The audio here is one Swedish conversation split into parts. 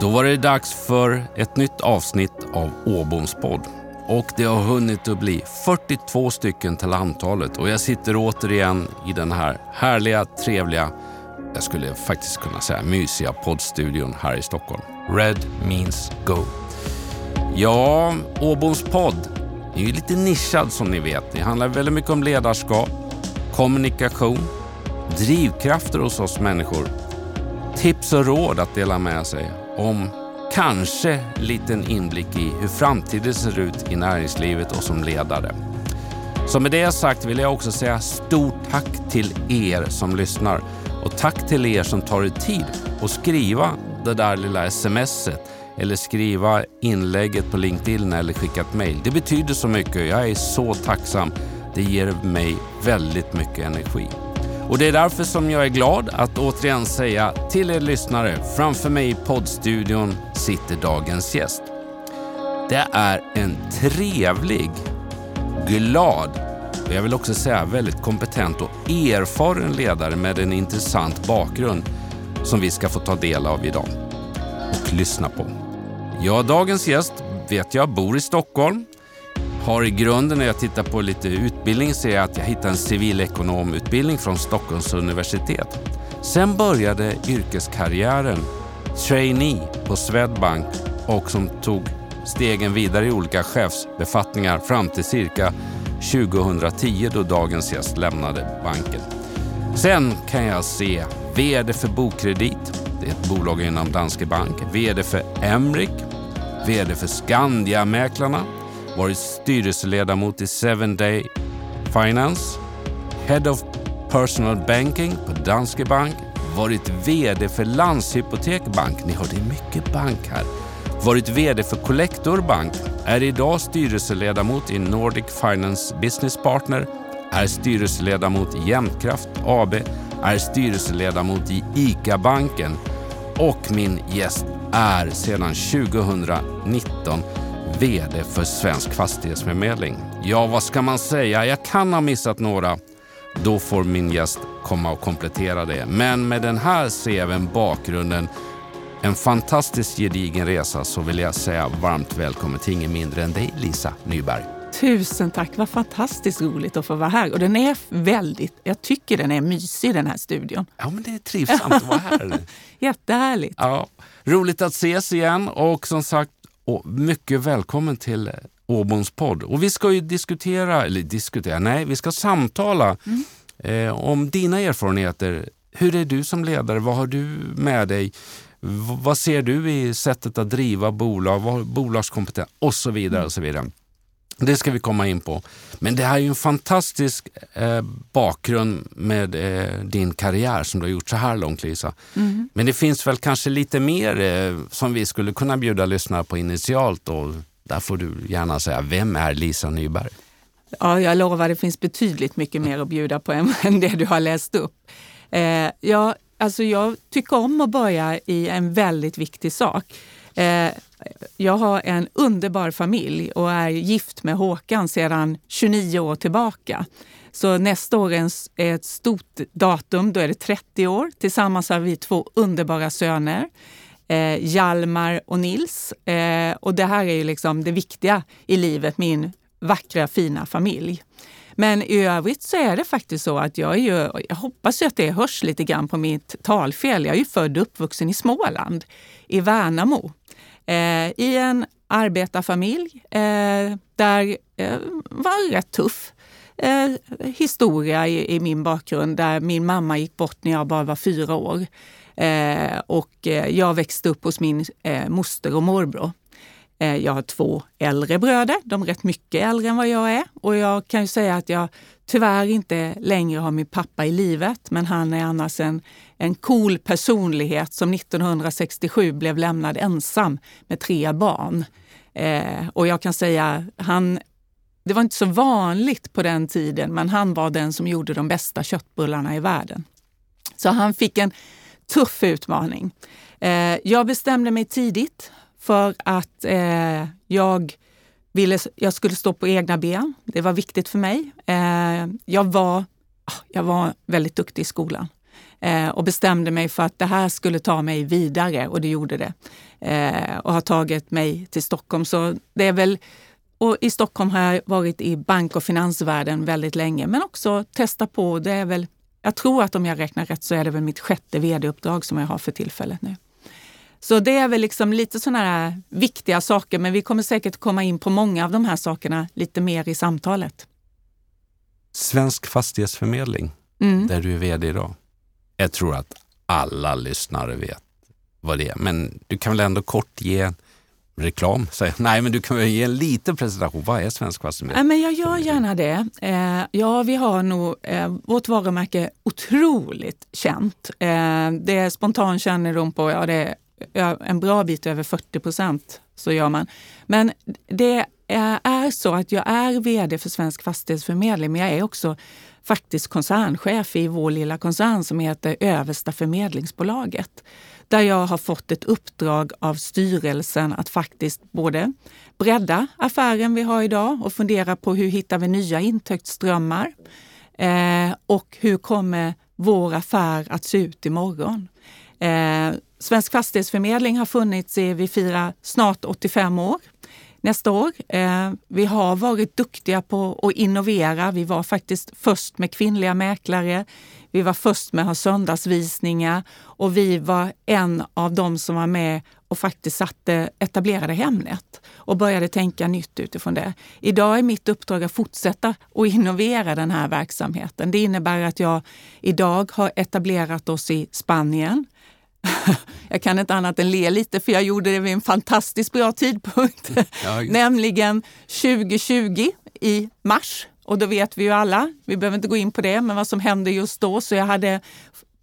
Då var det dags för ett nytt avsnitt av Åboms podd. Och det har hunnit att bli 42 stycken till antalet och jag sitter återigen i den här härliga, trevliga, jag skulle faktiskt kunna säga mysiga poddstudion här i Stockholm. Red means go. Ja, Åboms podd är ju lite nischad som ni vet. Det handlar väldigt mycket om ledarskap, kommunikation, drivkrafter hos oss människor, tips och råd att dela med sig om kanske liten inblick i hur framtiden ser ut i näringslivet och som ledare. Så med det sagt vill jag också säga stort tack till er som lyssnar och tack till er som tar er tid att skriva det där lilla smset eller skriva inlägget på LinkedIn eller skicka ett mejl. Det betyder så mycket. Jag är så tacksam. Det ger mig väldigt mycket energi. Och det är därför som jag är glad att återigen säga till er lyssnare, framför mig i poddstudion sitter dagens gäst. Det är en trevlig, glad och jag vill också säga väldigt kompetent och erfaren ledare med en intressant bakgrund som vi ska få ta del av idag och lyssna på. Ja, dagens gäst vet jag bor i Stockholm har i grunden när jag tittar på lite utbildning ser jag att jag hittade en civilekonomutbildning från Stockholms universitet. Sen började yrkeskarriären trainee på Swedbank och som tog stegen vidare i olika chefsbefattningar fram till cirka 2010 då dagens gäst lämnade banken. Sen kan jag se VD för Bokredit, det är ett bolag inom Danske Bank, VD för Emrik, VD för Skandiamäklarna, varit styrelseledamot i Seven Day Finance, Head of Personal Banking på Danske Bank, varit VD för Landshypotek Bank. Ni har det är mycket bank här. Varit VD för Collector Bank, är idag styrelseledamot i Nordic Finance Business Partner, är styrelseledamot i Jämtkraft AB, är styrelseledamot i ICA-banken och min gäst är sedan 2019 VD för Svensk Fastighetsförmedling. Ja, vad ska man säga? Jag kan ha missat några. Då får min gäst komma och komplettera det. Men med den här CVn, bakgrunden, en fantastiskt gedigen resa så vill jag säga varmt välkommen till ingen mindre än dig, Lisa Nyberg. Tusen tack, vad fantastiskt roligt att få vara här. Och den är väldigt, jag tycker den är mysig den här studion. Ja, men det är trivsamt att vara här. Jättehärligt. Ja, roligt att ses igen och som sagt, och mycket välkommen till Åboms podd. Och vi ska ju diskutera, eller diskutera, nej, vi ska samtala mm. eh, om dina erfarenheter. Hur är du som ledare? Vad har du med dig? V vad ser du i sättet att driva bolag, vad, bolagskompetens och så vidare. och så vidare. Det ska vi komma in på. Men det här är ju en fantastisk eh, bakgrund med eh, din karriär som du har gjort så här långt Lisa. Mm. Men det finns väl kanske lite mer eh, som vi skulle kunna bjuda lyssnare på initialt och där får du gärna säga, vem är Lisa Nyberg? Ja, jag lovar, det finns betydligt mycket mer att bjuda på än, än det du har läst upp. Eh, ja, alltså jag tycker om att börja i en väldigt viktig sak. Jag har en underbar familj och är gift med Håkan sedan 29 år tillbaka. Så nästa år är ett stort datum, då är det 30 år. Tillsammans har vi två underbara söner. Eh, Jalmar och Nils. Eh, och det här är ju liksom det viktiga i livet, min vackra fina familj. Men i övrigt så är det faktiskt så att jag är ju, jag hoppas ju att det hörs lite grann på mitt talfel. Jag är ju född och uppvuxen i Småland, i Värnamo eh, i en arbetarfamilj eh, där eh, var rätt tuff eh, historia i, i, min bakgrund där min mamma gick bort när jag bara var fyra år. Eh, och eh, jag växte upp hos min eh, moster och morbror. Eh, jag har två äldre bröder, de är rätt mycket äldre än vad jag är. Och jag kan ju säga att jag tyvärr inte längre har min pappa i livet, men han är annars en, en cool personlighet som 1967 blev lämnad ensam med tre barn. Eh, och jag kan säga, han, det var inte så vanligt på den tiden, men han var den som gjorde de bästa köttbullarna i världen. Så han fick en tuff utmaning. Eh, jag bestämde mig tidigt för att eh, jag ville, jag skulle stå på egna ben. Det var viktigt för mig. Eh, jag, var, ah, jag var väldigt duktig i skolan. eh, och bestämde mig för att det här skulle ta mig vidare och det gjorde det. Eh, och har tagit mig till Stockholm. Så det är väl och I Stockholm har jag varit i bank och finansvärlden väldigt länge, men också testa på. Det är väl, jag tror att om jag räknar rätt så är det väl mitt sjätte vd-uppdrag som jag har för tillfället nu. Så det är väl liksom lite sådana här viktiga saker, men vi kommer säkert komma in på många av de här sakerna lite mer i samtalet. Svensk fastighetsförmedling, mm. där du är vd idag. Jag tror att alla lyssnare vet vad det är, men du kan väl ändå kort ge reklam. Så, nej, men du kan väl ge en liten presentation. Vad är Svensk fastighetsförmedling? men jag gör gärna det. Eh, ja, vi har nog, eh, vårt varumärke otroligt känt. Eh, det är spontan kännedom på, ja, det en bra bit över 40 procent. Så gör man. Men det är så att jag är vd för Svensk fastighetsförmedling, men jag är också faktiskt koncernchef i vår lilla koncern som heter Översta förmedlingsbolaget. Där jag har fått ett uppdrag av styrelsen att faktiskt både bredda affären vi har idag och fundera på hur hittar vi nya intäktsströmmar? Eh, och hur kommer vår affär att se ut imorgon? Eh, Svensk fastighetsförmedling har funnits i, vi firar snart 85 år nästa år. Eh, vi har varit duktiga på att innovera. Vi var faktiskt först med kvinnliga mäklare. Vi var först med att ha söndagsvisningar och vi var en av de som var med och faktiskt satte, etablerade Hemnet och började tänka nytt utifrån det. Idag är mitt uppdrag att fortsätta att innovera den här verksamheten. Det innebär att jag idag har etablerat oss i Spanien, jag kan inte annat än le lite för jag gjorde det vid en fantastiskt bra tidpunkt. Ja, Nämligen 2020 i mars. Och då vet vi ju alla, vi behöver inte gå in på det, men vad som hände just då. Så jag hade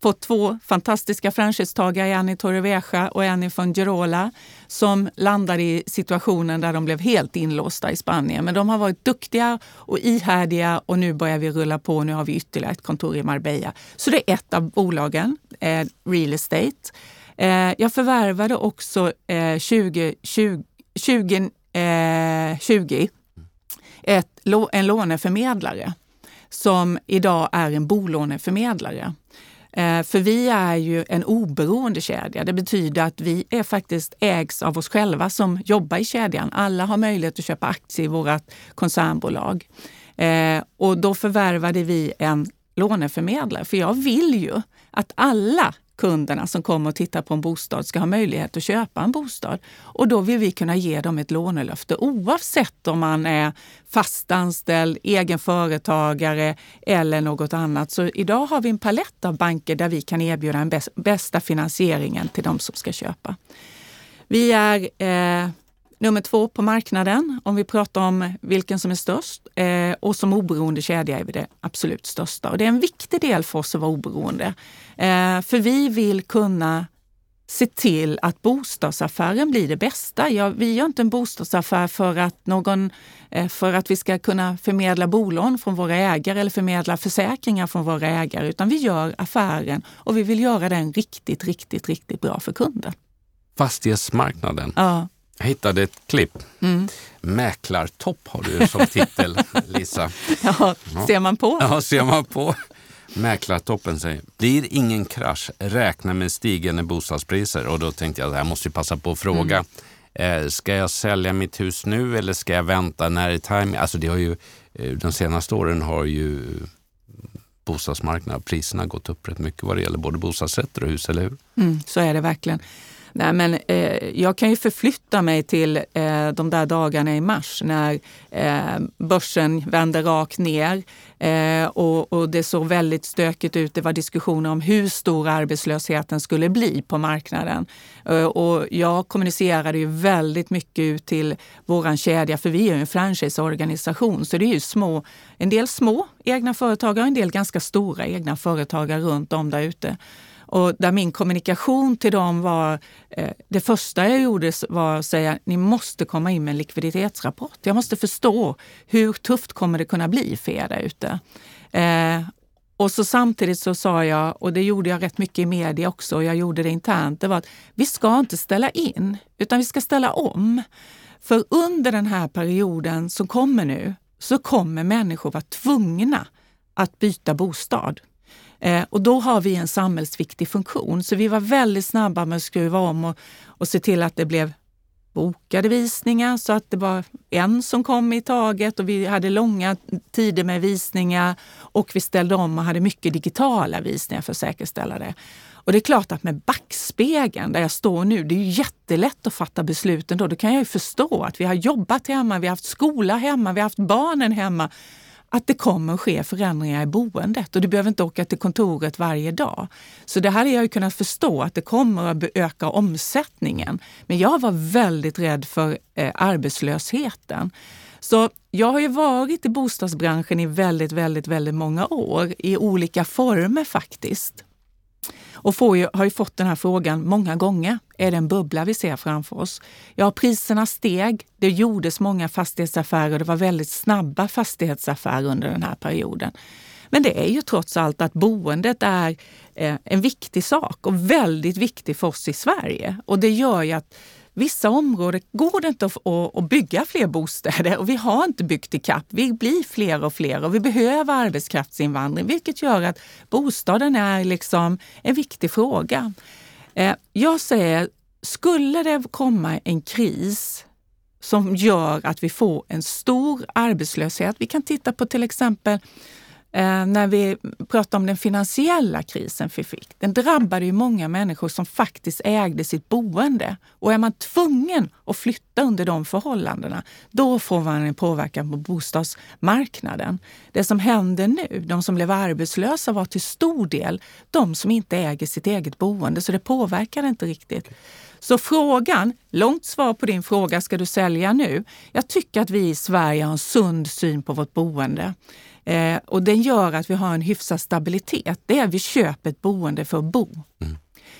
fått två fantastiska franchisetagare, en i Torrevieja och en i Gerola, som landade i situationen där de blev helt inlåsta i Spanien. Men de har varit duktiga och ihärdiga och nu börjar vi rulla på. Nu har vi ytterligare ett kontor i Marbella. Så det är ett av bolagen, eh, Real Estate. Eh, jag förvärvade också eh, 2020, 20, eh, 20 ett, en låneförmedlare som idag är en bolåneförmedlare. Eh, för vi är ju en oberoende kedja. Det betyder att vi är faktiskt ägs av oss själva som jobbar i kedjan. Alla har möjlighet att köpa aktier i vårt koncernbolag. Eh, och då förvärvade vi en låneförmedlare. För jag vill ju att alla kunderna som kommer och tittar på en bostad ska ha möjlighet att köpa en bostad. Och då vill vi kunna ge dem ett lånelöfte oavsett om man är fastanställd, egen företagare eller något annat. Så idag har vi en palett av banker där vi kan erbjuda den bästa finansieringen till de som ska köpa. Vi är eh, nummer två på marknaden om vi pratar om vilken som är störst. Eh, och som oberoende kedja är vi det absolut största. Och det är en viktig del för oss att vara oberoende. Eh, för vi vill kunna se till att bostadsaffären blir det bästa. Ja, vi gör inte en bostadsaffär för att, någon, eh, för att vi ska kunna förmedla bolån från våra ägare eller förmedla försäkringar från våra ägare, utan vi gör affären och vi vill göra den riktigt, riktigt, riktigt bra för kunden. Fastighetsmarknaden. Ja. Jag hittade ett klipp. Mm. Mäklartopp har du som titel, Lisa. Ja, ser man på. Ja, ser man på. Mäklartoppen säger, blir ingen krasch, räkna med stigande bostadspriser. Och då tänkte jag, jag måste passa på att fråga. Mm. Eh, ska jag sälja mitt hus nu eller ska jag vänta? När är timing? Alltså det har ju, eh, de senaste åren har ju bostadsmarknaden, priserna gått upp rätt mycket vad det gäller både bostadsrätter och hus, eller hur? Mm, så är det verkligen. Nej, men, eh, jag kan ju förflytta mig till eh, de där dagarna i mars när eh, börsen vände rakt ner eh, och, och, det såg väldigt stökigt ut. Det var diskussioner om hur stor arbetslösheten skulle bli på marknaden. Eh, och jag kommunicerade ju väldigt mycket ut till våran kedja, för vi är ju en franchiseorganisation, så det är ju små, en del små egna företagare och en del ganska stora egna företagare runt om där ute. Och där min kommunikation till dem var, eh, det första jag gjorde var att säga, ni måste komma in med en likviditetsrapport. Jag måste förstå hur tufft kommer det kunna bli för er där ute. Eh, och så samtidigt så sa jag, och det gjorde jag rätt mycket i media också, och jag gjorde det internt, det var att vi ska inte ställa in, utan vi ska ställa om. För under den här perioden som kommer nu, så kommer människor vara tvungna att byta bostad. Eh, och då har vi en samhällsviktig funktion. Så vi var väldigt snabba med att skruva om och, och se till att det blev bokade visningar så att det var en som kom i taget och vi hade långa tider med visningar och vi ställde om och hade mycket digitala visningar för att säkerställa det. Och det är klart att med backspegeln där jag står nu, det är ju jättelätt att fatta besluten då. Då kan jag ju förstå att vi har jobbat hemma, vi har haft skola hemma, vi har haft barnen hemma att det kommer att ske förändringar i boendet och du behöver inte åka till kontoret varje dag. Så det hade jag ju kunnat förstå att det kommer att öka omsättningen. Men jag var väldigt rädd för eh, arbetslösheten. Så jag har ju varit i bostadsbranschen i väldigt, väldigt, väldigt många år i olika former faktiskt och får ju, har ju fått den här frågan många gånger. Är det en bubbla vi ser framför oss? Ja, priserna steg. Det gjordes många fastighetsaffärer. Det var väldigt snabba fastighetsaffärer under den här perioden. Men det är ju trots allt att boendet är eh, en viktig sak och väldigt viktig för oss i Sverige. Och det gör ju att vissa områden går det inte att, bygga fler bostäder och vi har inte byggt i kapp. Vi blir fler och fler och vi behöver arbetskraftsinvandring, vilket gör att bostaden är liksom en viktig fråga. Eh, jag säger, skulle det komma en kris som gör att vi får en stor arbetslöshet. Vi kan titta på till exempel eh, när vi pratar om den finansiella krisen vi fick. Den drabbade ju många människor som faktiskt ägde sitt boende. Och är man tvungen att flytta under de förhållandena, då får man en påverkan på bostadsmarknaden. Det som händer nu, de som blev arbetslösa var till stor del de som inte äger sitt eget boende, så det påverkar inte riktigt. Så frågan, långt svar på din fråga, ska du sälja nu? Jag tycker att vi i Sverige har en sund syn på vårt boende. Eh, och den gör att vi har en hyfsad stabilitet. Det är att vi köper ett boende för att bo. Mm.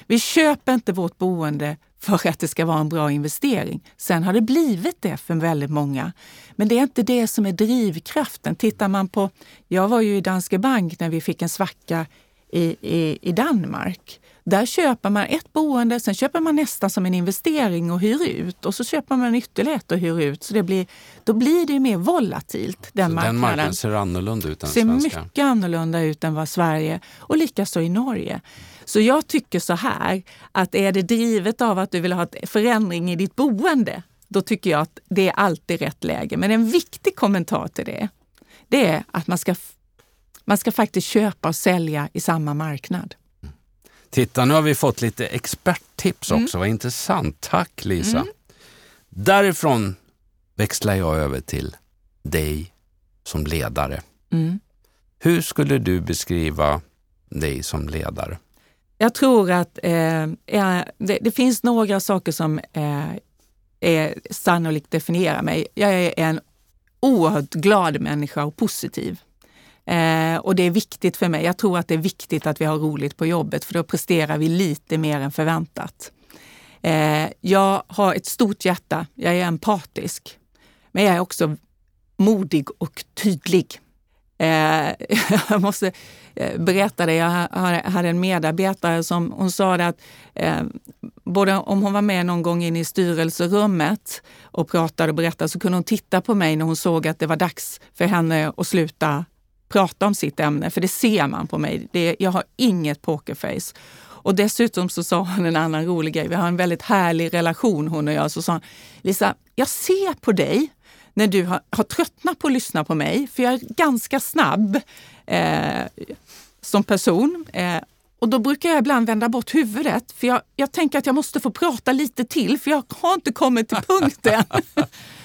Vi köper inte vårt boende för att det ska vara en bra investering. Sen har det blivit det för väldigt många. Men det är inte det som är drivkraften. Tittar man på, jag var ju i Danske Bank när vi fick en svacka i, i, i Danmark. Där köper man ett boende, sen köper man nästa som en investering och hyr ut och så köper man ytterligare ett och hyr ut. Så det blir, då blir det mer volatilt. Den, så marknaden. den marknaden ser annorlunda ut än ser svenska? mycket annorlunda ut än vad Sverige och likaså i Norge. Så jag tycker så här, att är det drivet av att du vill ha förändring i ditt boende, då tycker jag att det är alltid rätt läge. Men en viktig kommentar till det, det är att man ska, man ska faktiskt köpa och sälja i samma marknad. Titta, nu har vi fått lite experttips mm. också. Vad intressant. Tack Lisa. Mm. Därifrån växlar jag över till dig som ledare. Mm. Hur skulle du beskriva dig som ledare? Jag tror att eh, det, det, finns några saker som eh, är, sannolikt definierar mig. Jag är en oerhört glad människa och positiv. Eh, och det är viktigt för mig. Jag tror att det är viktigt att vi har roligt på jobbet för då presterar vi lite mer än förväntat. Eh, jag har ett stort hjärta. Jag är empatisk. Men jag är också modig och tydlig. Eh, jag måste eh, berätta det. Jag hade en medarbetare som hon sa att eh, både om hon var med någon gång in i styrelserummet och pratade och berättade så kunde hon titta på mig när hon såg att det var dags för henne att sluta prata om sitt ämne, för det ser man på mig. Det, jag har inget pokerface. Och dessutom så sa hon en annan rolig grej. Vi har en väldigt härlig relation hon och jag. Så sa hon, Lisa, jag ser på dig när du har, har tröttnat på att lyssna på mig, för jag är ganska snabb eh, som person. Eh, och då brukar jag ibland vända bort huvudet, för jag, jag tänker att jag måste få prata lite till, för jag har inte kommit till punkten.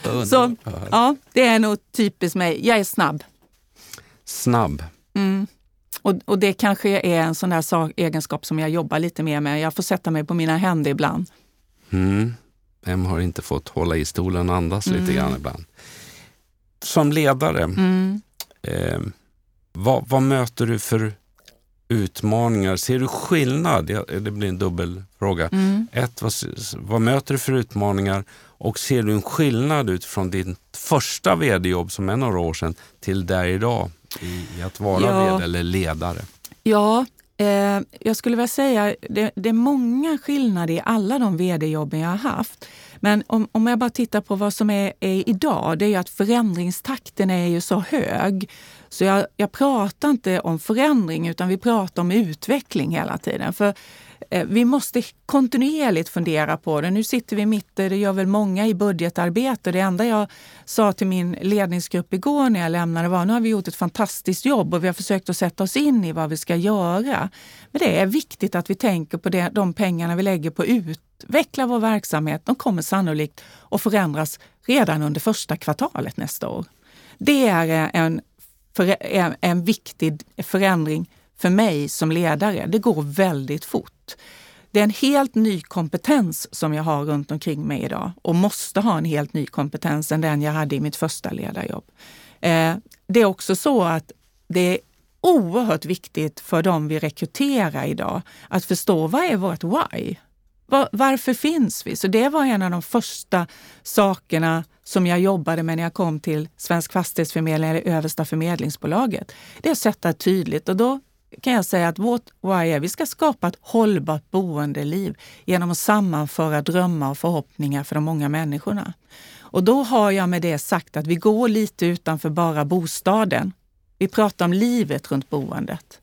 så ja, det är nog typiskt mig. Jag är snabb snabb. Mm. Och, och, det kanske är en sån där sak, egenskap som jag jobbar lite mer med. Jag får sätta mig på mina händer ibland. Mm. Vem har inte fått hålla i stolen och andas mm. lite grann ibland? Som ledare, mm. eh, vad, vad, möter du för utmaningar? Ser du skillnad? Det blir en dubbel fråga. Mm. Ett, vad, vad möter du för utmaningar? Och ser du en skillnad utifrån din första vd-jobb som är några år sedan till där idag? I att vara ja. vd eller ledare? Ja, eh, jag skulle vilja säga det, det är många skillnader i alla de vd-jobben jag har haft. Men om, om jag bara tittar på vad som är, är idag, det är ju att förändringstakten är ju så hög. Så jag, jag pratar inte om förändring utan vi pratar om utveckling hela tiden. För Eh, vi måste kontinuerligt fundera på det. Nu sitter vi mitt det gör väl många i budgetarbete. Det enda jag sa till min ledningsgrupp igår när jag lämnade var nu har vi gjort ett fantastiskt jobb och vi har försökt att sätta oss in i vad vi ska göra. Men det är viktigt att vi tänker på det, de pengarna vi lägger på att utveckla vår verksamhet. De kommer sannolikt att förändras redan under första kvartalet nästa år. Det är en, en viktig förändring för mig som ledare. Det går väldigt fort. Det är en helt ny kompetens som jag har runt omkring mig idag och måste ha en helt ny kompetens än den jag hade i mitt första ledarjobb. Eh, det är också så att det är oerhört viktigt för dem vi rekryterar idag att förstå vad är vårt why? varför finns vi? Så det var en av de första sakerna som jag jobbade med när jag kom till Svensk Fastighetsförmedling eller Översta förmedlingsbolaget. Det är att sätta tydligt och då kan jag säga att vårt why är vi ska skapa ett hållbart boendeliv genom att sammanföra drömmar och förhoppningar för de många människorna. Och då har jag med det sagt att vi går lite utanför bara bostaden. Vi pratar om livet runt boendet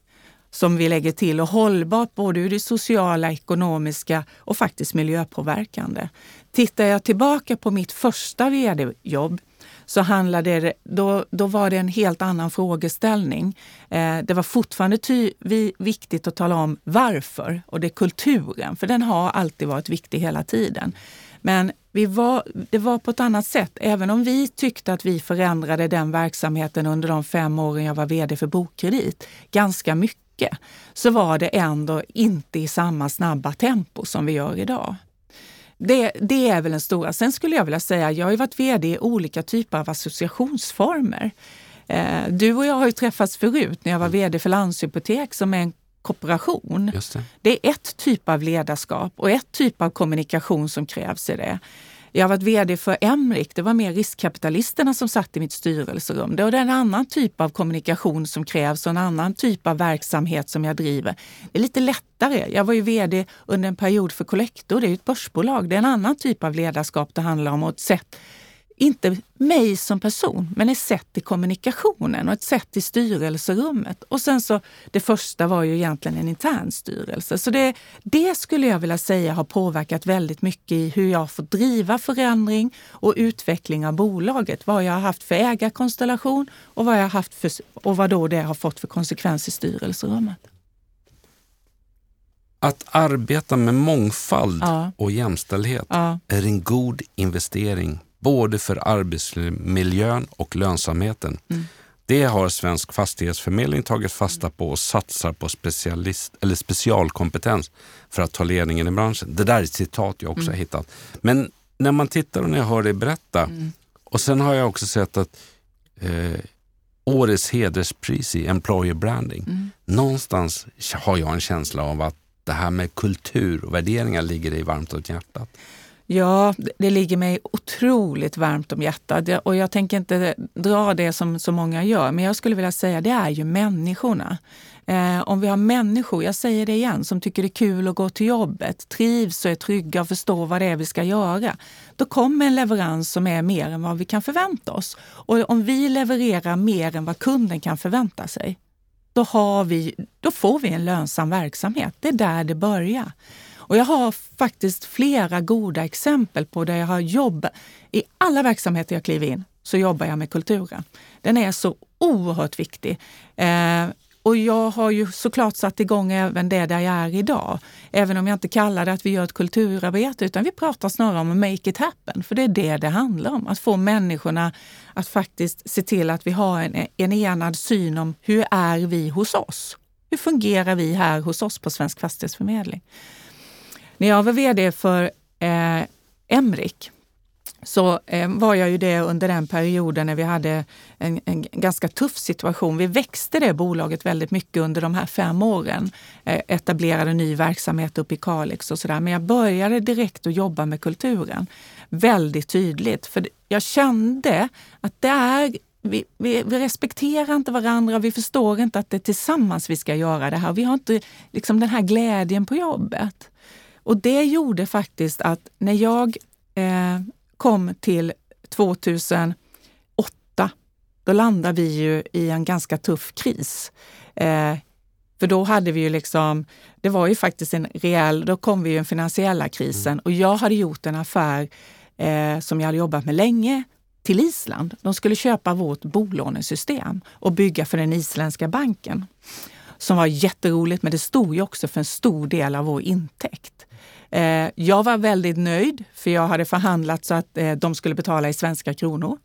som vi lägger till och hållbart både ur det sociala, ekonomiska och faktiskt miljöpåverkande. Tittar jag tillbaka på mitt första vd-jobb så handlade det, då, då var det en helt annan frågeställning. Eh, det var fortfarande ty, vi, viktigt att tala om varför och det är kulturen, för den har alltid varit viktig hela tiden. Men vi var, det var på ett annat sätt. Även om vi tyckte att vi förändrade den verksamheten under de fem åren jag var vd för Bokkredit ganska mycket, så var det ändå inte i samma snabba tempo som vi gör idag. Det, det är väl den stora. Sen skulle jag vilja säga, jag har ju varit vd i olika typer av associationsformer. Eh, du och jag har ju träffats förut när jag var vd för Landshypotek som är en kooperation. Det. det. är ett typ av ledarskap och ett typ av kommunikation som krävs i det. Jag har varit vd för Emrik. Det var mer riskkapitalisterna som satt i mitt styrelserum. Det är en annan typ av kommunikation som krävs och en annan typ av verksamhet som jag driver. Det är lite lättare. Jag var ju vd under en period för Collector. Det är ett börsbolag. Det är en annan typ av ledarskap det handlar om och ett sätt inte mig som person, men ett sätt i kommunikationen och ett sätt i styrelserummet. Och sen så, det första var ju egentligen en intern styrelse. Så det, det skulle jag vilja säga har påverkat väldigt mycket i hur jag får driva förändring och utveckling av bolaget. Vad jag har haft för ägarkonstellation och vad jag har haft för, och vad då det har fått för konsekvens i styrelserummet. Att arbeta med mångfald ja. och jämställdhet ja. är en god investering både för arbetsmiljön och lönsamheten. Mm. Det har Svensk Fastighetsförmedling tagit fasta på och satsar på specialist, eller specialkompetens för att ta ledningen i branschen. Det där är ett citat jag också mm. har hittat. Men när man tittar och när jag hör dig berätta mm. och sen har jag också sett att eh, årets hederspris i Employer Branding. Mm. Någonstans har jag en känsla av att det här med kultur och värderingar ligger dig varmt åt hjärtat. Ja, det ligger mig otroligt varmt om hjärtat och jag tänker inte dra det som så många gör, men jag skulle vilja säga det är ju människorna. Eh, om vi har människor, jag säger det igen, som tycker det är kul att gå till jobbet, trivs och är trygga och förstår vad det är vi ska göra, då kommer en leverans som är mer än vad vi kan förvänta oss. Och om vi levererar mer än vad kunden kan förvänta sig, då, har vi, då får vi en lönsam verksamhet. Det är där det börjar. Och jag har faktiskt flera goda exempel på där jag har jobbat. I alla verksamheter jag kliver in så jobbar jag med kulturen. Den är så oerhört viktig. Eh, och jag har ju såklart satt igång även det där jag är idag. Även om jag inte kallar det att vi gör ett kulturarbete, utan vi pratar snarare om att make it happen. För det är det det handlar om. Att få människorna att faktiskt se till att vi har en, en enad syn om hur är vi hos oss? Hur fungerar vi här hos oss på Svensk Fastighetsförmedling? När jag var vd för eh, Emrik så eh, var jag ju det under den perioden när vi hade en, en, ganska tuff situation. Vi växte det bolaget väldigt mycket under de här fem åren. Eh, etablerade ny verksamhet uppe i Kalix och sådär. Men jag började direkt att jobba med kulturen. Väldigt tydligt. För jag kände att det är vi, vi, vi, respekterar inte varandra, vi förstår inte att det är tillsammans vi ska göra det här. Vi har inte liksom den här glädjen på jobbet. Och det gjorde faktiskt att när jag eh, kom till 2008, då landade vi ju i en ganska tuff kris. Eh, för då hade vi ju liksom, det var ju faktiskt en rejäl, då kom vi ju den finansiella krisen mm. och jag hade gjort en affär eh, som jag hade jobbat med länge till Island. De skulle köpa vårt bolånesystem och bygga för den isländska banken. Som var jätteroligt, men det stod ju också för en stor del av vår intäkt. Eh, jag var väldigt nöjd, för jag hade förhandlat så att eh, de skulle betala i svenska kronor.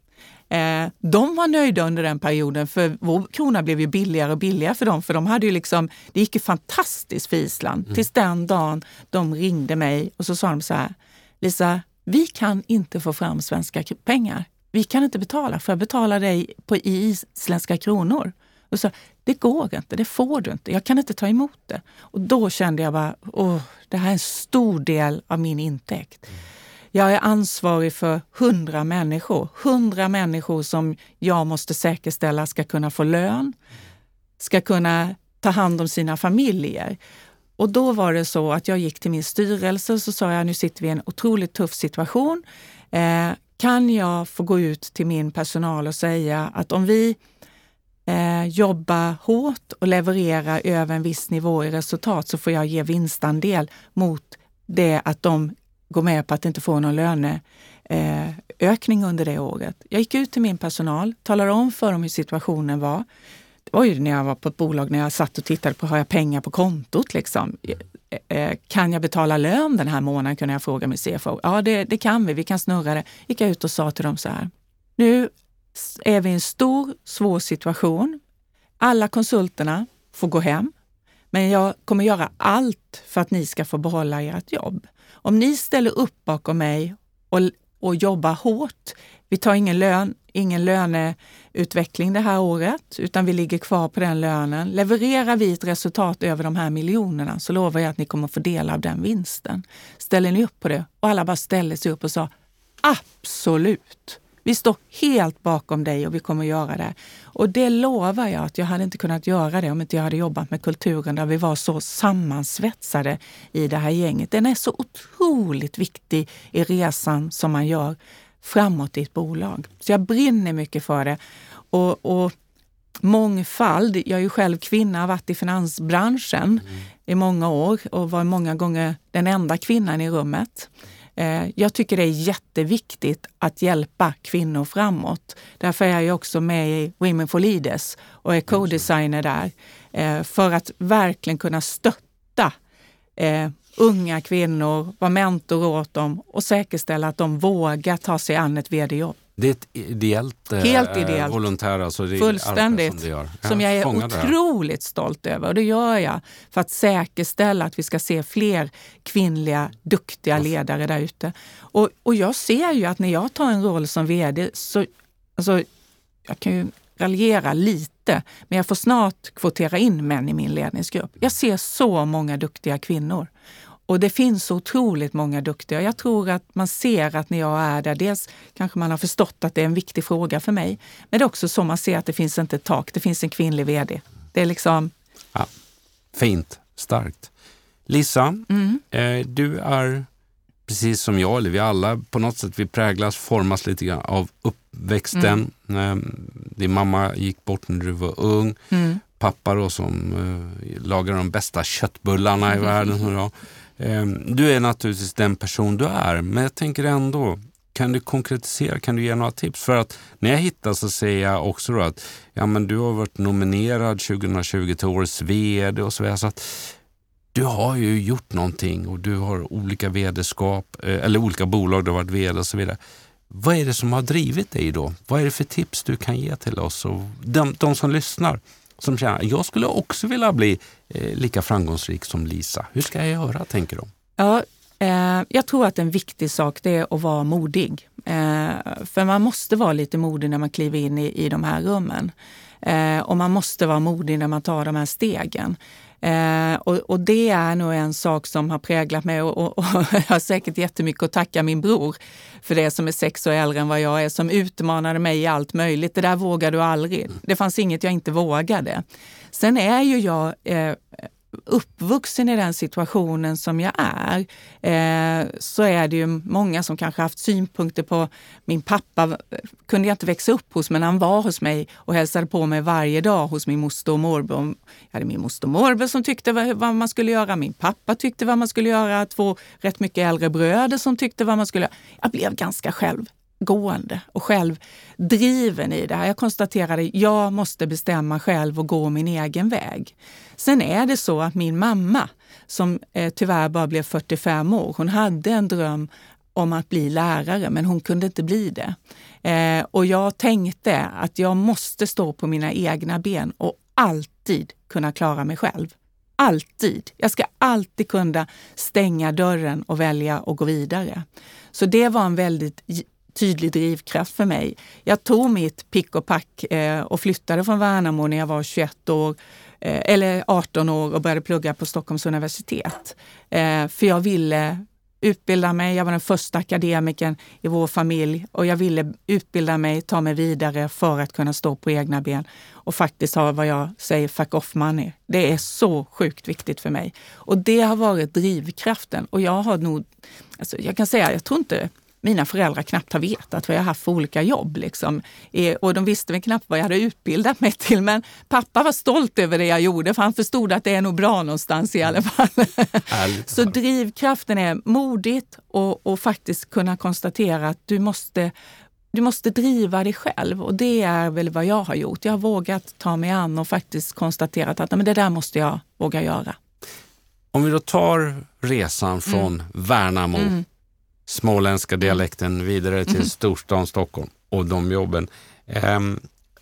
Eh, de var nöjda under den perioden, för vår krona blev ju billigare och billigare för dem. För de hade ju liksom, det gick ju fantastiskt för Island. Mm. Tills den dagen de ringde mig och så sa de så här, Lisa, vi kan inte få fram svenska pengar. Vi kan inte betala, för jag betalar dig på isländska kronor. Och så, det går inte, det får du inte, jag kan inte ta emot det. Och då kände jag bara, åh, det här är en stor del av min intäkt. Jag är ansvarig för hundra människor. Hundra människor som jag måste säkerställa ska kunna få lön, ska kunna ta hand om sina familjer. Och då var det så att jag gick till min styrelse och så sa jag, nu sitter vi i en otroligt tuff situation. Eh, kan jag få gå ut till min personal och säga att om vi eh, jobba hårt och leverera över en viss nivå i resultat så får jag ge vinstandel mot det att de går med på att inte få någon löneökning eh, under det året. Jag gick ut till min personal, talade om för dem hur situationen var. Det var ju när jag var på ett bolag, när jag satt och tittade på, har jag pengar på kontot? Liksom? Eh, eh kan jag betala lön den här månaden? kunde jag fråga min CFO. Ja, det, det kan vi, vi kan snurra det. gick jag ut och sa till dem så här. Nu är vi i en stor, svår situation. Alla konsulterna får gå hem, men jag kommer göra allt för att ni ska få behålla ert jobb. Om ni ställer upp bakom mig och, och jobbar hårt, vi tar ingen, lön, ingen löneutveckling det här året, utan vi ligger kvar på den lönen. Levererar vi ett resultat över de här miljonerna så lovar jag att ni kommer få del av den vinsten. Ställer ni upp på det? Och alla bara ställde sig upp och sa absolut. Vi står helt bakom dig och vi kommer göra det. Och det lovar jag att jag hade inte kunnat göra det om inte jag hade jobbat med kulturen där vi var så sammansvetsade i det här gänget. Den är så otroligt viktig i resan som man gör framåt i ett bolag. Så jag brinner mycket för det. Och, och mångfald. Jag är ju själv kvinna, har varit i finansbranschen mm. i många år och var många gånger den enda kvinnan i rummet. Eh, jag tycker det är jätteviktigt att hjälpa kvinnor framåt. Därför är jag också med i Women for Leaders och är co-designer där. Eh, för att verkligen kunna stötta eh, unga kvinnor, vara mentor åt dem och säkerställa att de vågar ta sig an ett vd-jobb. Det är ett ideellt, eh, Helt ideellt. volontär, alltså det Fullständigt. Som, ja, som jag är otroligt stolt över. Och det gör jag för att säkerställa att vi ska se fler kvinnliga, duktiga ledare där ute. Och, och jag ser ju att när jag tar en roll som vd så, alltså, jag kan ju raljera lite, men jag får snart kvotera in män i min ledningsgrupp. Jag ser så många duktiga kvinnor. Och det finns så otroligt många duktiga. Jag tror att man ser att när jag är där, dels kanske man har förstått att det är en viktig fråga för mig, men det är också så man ser att det finns inte ett tak, det finns en kvinnlig vd. Det är liksom... Ja, fint, starkt. Lisa, mm. eh, du är precis som jag, eller vi alla på något sätt, vi präglas, formas lite grann av uppväxten. Mm. Eh, din mamma gick bort när du var ung. Mm. Pappa då som eh, lagar de bästa köttbullarna i världen. Och Ehm, Ehm, du är naturligtvis den person du är, men jag tänker ändå, kan du konkretisera, kan du ge några tips? För att när jag hittar så säger jag också att ja, men du har varit nominerad 2020 till Årets VD och så vidare. Så att du har ju gjort någonting och du har olika vd-skap, eh, eller olika bolag du har varit VD och så vidare. Vad är det som har drivit dig då? Vad är det för tips du kan ge till oss och de, de som lyssnar? som känner att jag skulle också vilja bli eh, lika framgångsrik som Lisa. Hur ska jag göra, tänker de? Ja, eh, jag tror att en viktig sak det är att vara modig. Eh, för man måste vara lite modig när man kliver in i, i de här rummen. Eh, och man måste vara modig när man tar de här stegen. Eh, och, och, det är nog en sak som har präglat mig och, och, och jag har säkert jättemycket att tacka min bror för det som är sex år äldre än vad jag är, som utmanade mig i allt möjligt. Det där vågar du aldrig. Det fanns inget jag inte vågade. Sen är ju jag eh, uppvuxen i den situationen som jag är eh, så är det ju många som kanske haft synpunkter på min pappa. kunde jag inte växa upp hos, men han var hos mig och hälsade på mig varje dag hos min moster och morbror. Jag hade min moster och morbror som tyckte vad, vad, man skulle göra. Min pappa tyckte vad man skulle göra. Två rätt mycket äldre bröder som tyckte vad man skulle göra. Jag blev ganska själv gående och själv driven i det här. Jag konstaterade att jag måste bestämma själv och gå min egen väg. Sen är det så att min mamma, som eh, tyvärr bara blev 45 år, hon hade en dröm om att bli lärare, men hon kunde inte bli det. Eh, och jag tänkte att jag måste stå på mina egna ben och alltid kunna klara mig själv. Alltid. Jag ska alltid kunna stänga dörren och välja att gå vidare. Så det var en väldigt tydlig drivkraft för mig. Jag tog mitt pick och pack eh, och flyttade från Värnamo när jag var 21 år eh, eller 18 år och började plugga på Stockholms universitet. Eh, för jag ville utbilda mig. Jag var den första akademikern i vår familj och jag ville utbilda mig, ta mig vidare för att kunna stå på egna ben och faktiskt ha vad jag säger fuck off money. Det är så sjukt viktigt för mig. Och det har varit drivkraften och jag har nog, alltså jag kan säga, jag tror inte mina föräldrar knappt har vetat vad jag haft för olika jobb. Liksom. Och de visste väl knappt vad jag hade utbildat mig till. Men pappa var stolt över det jag gjorde för han förstod att det är nog bra någonstans i alla fall. Så drivkraften är modigt och, och faktiskt kunna konstatera att du måste du måste driva dig själv och det är väl vad jag har gjort. Jag har vågat ta mig an och faktiskt konstaterat att men det där måste jag våga göra. Om vi då tar resan från mm. Värnamo mm småländska dialekten vidare till mm. storstan Stockholm och de jobben. Um,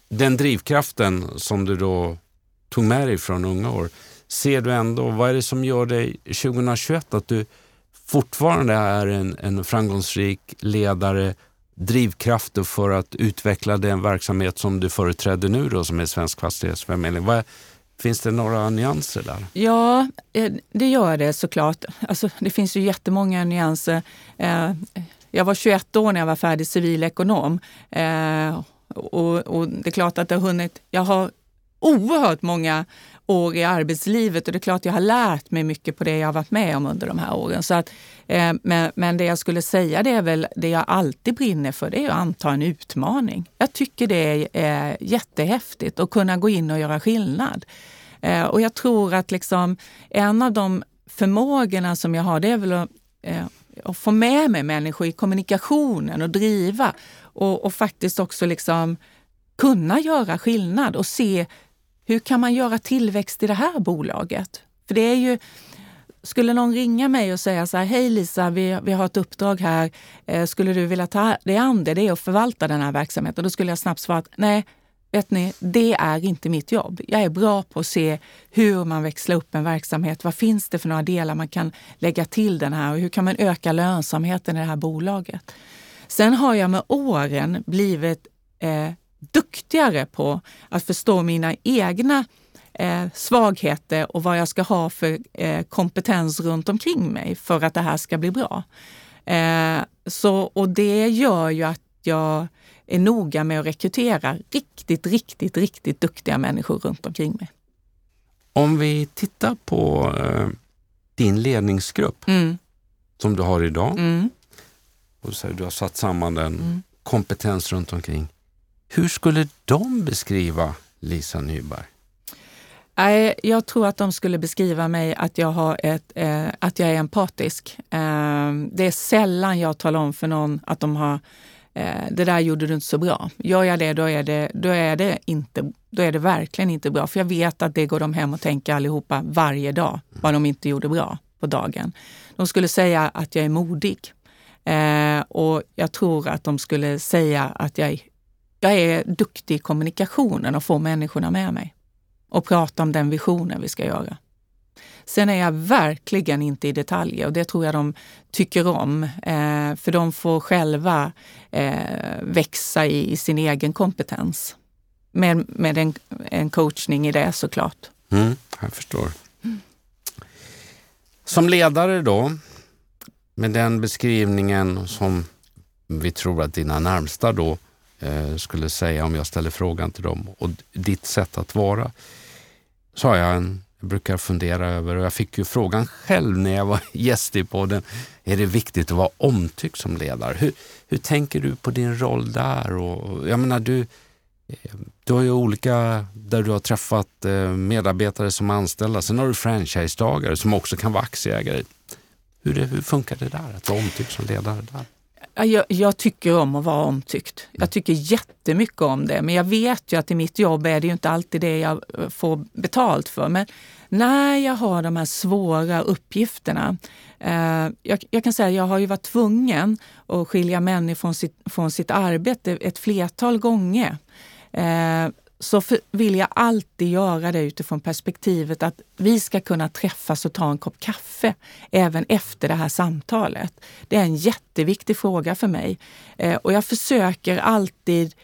den drivkraften som du då tog med dig från unga år, ser du ändå, vad är det som gör dig 2021 att du fortfarande är en, en framgångsrik ledare, drivkrafter för att utveckla den verksamhet som du företräder nu då som är Svensk Fastighetsförmedling? Vad, Finns det några nyanser där? Ja, eh, det gör det såklart. Alltså, det finns ju jättemånga nyanser. Eh, jag var 21 år när jag var färdig civilekonom. Eh, och, och det är klart att det har hunnit... Jag har oerhört många år i arbetslivet och det är klart jag har lärt mig mycket på det jag har varit med om under de här åren. Så att, eh, men, men det jag skulle säga det är väl det jag alltid brinner för, det är att anta en utmaning. Jag tycker det är eh, jättehäftigt att kunna gå in och göra skillnad. Eh, och jag tror att liksom, en av de förmågorna som jag har, det är väl att, eh, att få med mig människor i kommunikationen och driva och, och faktiskt också liksom kunna göra skillnad och se hur kan man göra tillväxt i det här bolaget? För det är ju, skulle någon ringa mig och säga så här, hej Lisa, vi, vi har ett uppdrag här, eh, skulle du vilja ta dig an det? Det är att förvalta den här verksamheten. Då skulle jag snabbt svara att nej, vet ni, det är inte mitt jobb. Jag är bra på att se hur man växlar upp en verksamhet. Vad finns det för några delar man kan lägga till den här och hur kan man öka lönsamheten i det här bolaget? Sen har jag med åren blivit eh, duktigare på att förstå mina egna eh, svagheter och vad jag ska ha för eh, kompetens runt omkring mig för att det här ska bli bra. Eh, så, och det gör ju att jag är noga med att rekrytera riktigt, riktigt, riktigt duktiga människor runt omkring mig. Om vi tittar på eh, din ledningsgrupp mm. som du har idag. Mm. Och så, du har satt samman den, mm. kompetens runt omkring. Hur skulle de beskriva Lisa Nyberg? Jag tror att de skulle beskriva mig att jag, har ett, eh, att jag är empatisk. Eh, det är sällan jag talar om för någon att de har eh, det där gjorde du inte så bra. Gör jag det, då är det, då är det, inte, då är det verkligen inte bra. För jag vet att det går de hem och tänker allihopa varje dag, vad de inte gjorde bra på dagen. De skulle säga att jag är modig. Eh, och jag tror att de skulle säga att jag är jag är duktig i kommunikationen och får människorna med mig och prata om den visionen vi ska göra. Sen är jag verkligen inte i detaljer och det tror jag de tycker om. Eh, för de får själva eh, växa i, i, sin egen kompetens. Med, med en, en coachning i det såklart. Mm, jag förstår. Som ledare då, med den beskrivningen som vi tror att dina närmsta då eh, Eh, skulle säga om jag ställer frågan till dem och ditt sätt att vara, så har jag en, jag brukar fundera över och jag fick ju frågan själv när jag var gäst i podden. Är det viktigt att vara omtyckt som ledare? Hur, hur tänker du på din roll där? Och, jag menar, du, eh, du har ju olika där du har träffat eh, medarbetare som anställda. Sen har du franchisetagare som också kan vara aktieägare. Hur, det, hur funkar det där, att vara omtyckt som ledare? där? Jag, jag, tycker om att vara omtyckt. Jag tycker jättemycket om det. Men jag vet ju att i mitt jobb är det ju inte alltid det jag eh, får betalt för. Men när jag har de här svåra uppgifterna. Eh, jag, jag, kan säga att jag har ju varit tvungen att skilja människor från sitt, från sitt arbete ett flertal gånger. Eh, så för, vill jag alltid göra det utifrån perspektivet att vi ska kunna träffas och ta en kopp kaffe även efter det här samtalet. Det är en jätteviktig fråga för mig eh, och jag försöker alltid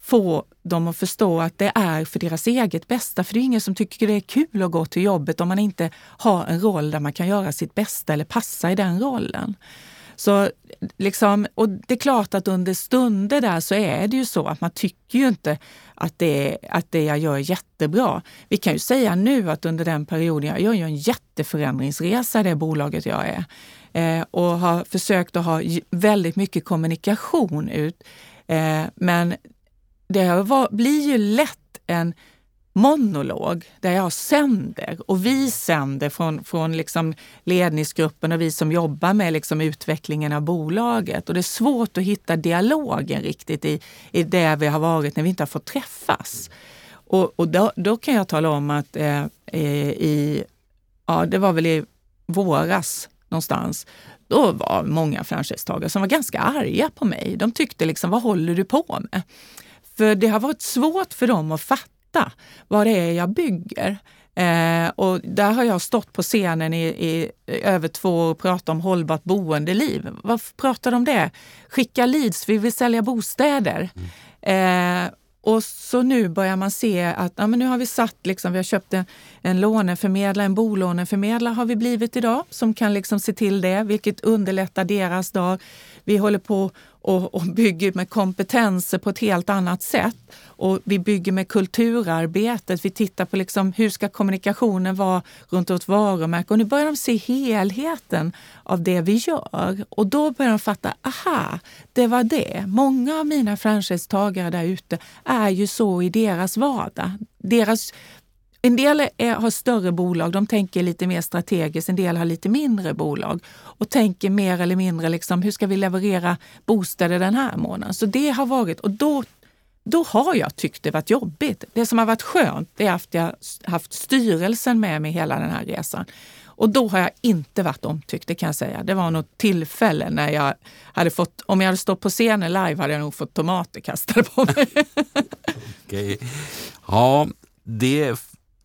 få dem att förstå att det är för deras eget bästa. För det är ingen som tycker det är kul att gå till jobbet om man inte har en roll där man kan göra sitt bästa eller passa i den rollen. Så liksom, och det är klart att under stunder där så är det ju så att man tycker ju inte att det, att det jag gör är jättebra. Vi kan ju säga nu att under den perioden, jag gör ju en jätteförändringsresa i det bolaget jag är eh, och har försökt att ha väldigt mycket kommunikation ut. Eh, men det var, blir ju lätt en monolog där jag sänder och vi sänder från, från liksom ledningsgruppen och vi som jobbar med liksom utvecklingen av bolaget. Och det är svårt att hitta dialogen riktigt i, i det vi har varit när vi inte har fått träffas. Och, och då, då kan jag tala om att eh, i, ja det var väl i våras någonstans, då var många franchisetagare som var ganska arga på mig. De tyckte liksom, vad håller du på med? För det har varit svårt för dem att fatta vad det är jag bygger. Eh, och där har jag stått på scenen i, i över två år och pratat om hållbart boendeliv. Varför pratar de om det? Skicka leads, vi vill sälja bostäder. Mm. Eh, och så nu börjar man se att ja, men nu har vi satt, liksom, vi har köpt en, en låneförmedlare, en bolåneförmedlare har vi blivit idag som kan liksom se till det, vilket underlättar deras dag. Vi håller på och, och bygger med kompetenser på ett helt annat sätt. Och vi bygger med kulturarbetet. Vi tittar på liksom hur ska kommunikationen vara runt vårt varumärke. Och nu börjar de se helheten av det vi gör. Och då börjar de fatta, aha, det var det. Många av mina franchisetagare där ute är ju så i deras vardag. Deras en del är, har större bolag, de tänker lite mer strategiskt. En del har lite mindre bolag och tänker mer eller mindre liksom, hur ska vi leverera bostäder den här månaden? Så det har varit, och då, då har jag tyckt det varit jobbigt. Det som har varit skönt det är att jag haft styrelsen med mig hela den här resan. Och då har jag inte varit omtyckt, det kan jag säga. Det var något tillfälle när jag hade fått, om jag hade stått på scenen live hade jag nog fått tomater kastade på mig. okay. Ja, det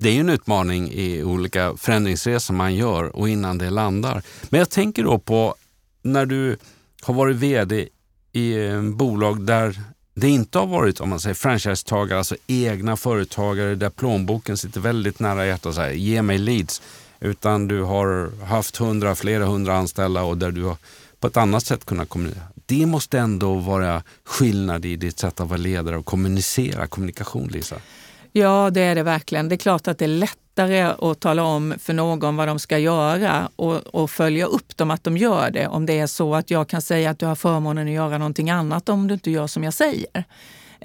det är ju en utmaning i olika förändringsresor man gör och innan det landar. Men jag tänker då på när du har varit VD i en bolag där det inte har varit om man säger franchisetagare, alltså egna företagare där plånboken sitter väldigt nära hjärtat och säger ge mig leads. Utan du har haft hundra, flera hundra anställda och där du har på ett annat sätt kunnat kommunicera. Det måste ändå vara skillnad i ditt sätt att vara ledare och kommunicera, kommunikation Lisa. Ja, det är det verkligen. Det är klart att det är lättare att tala om för någon vad de ska göra och, och, följa upp dem att de gör det. Om det är så att jag kan säga att du har förmånen att göra någonting annat om du inte gör som jag säger.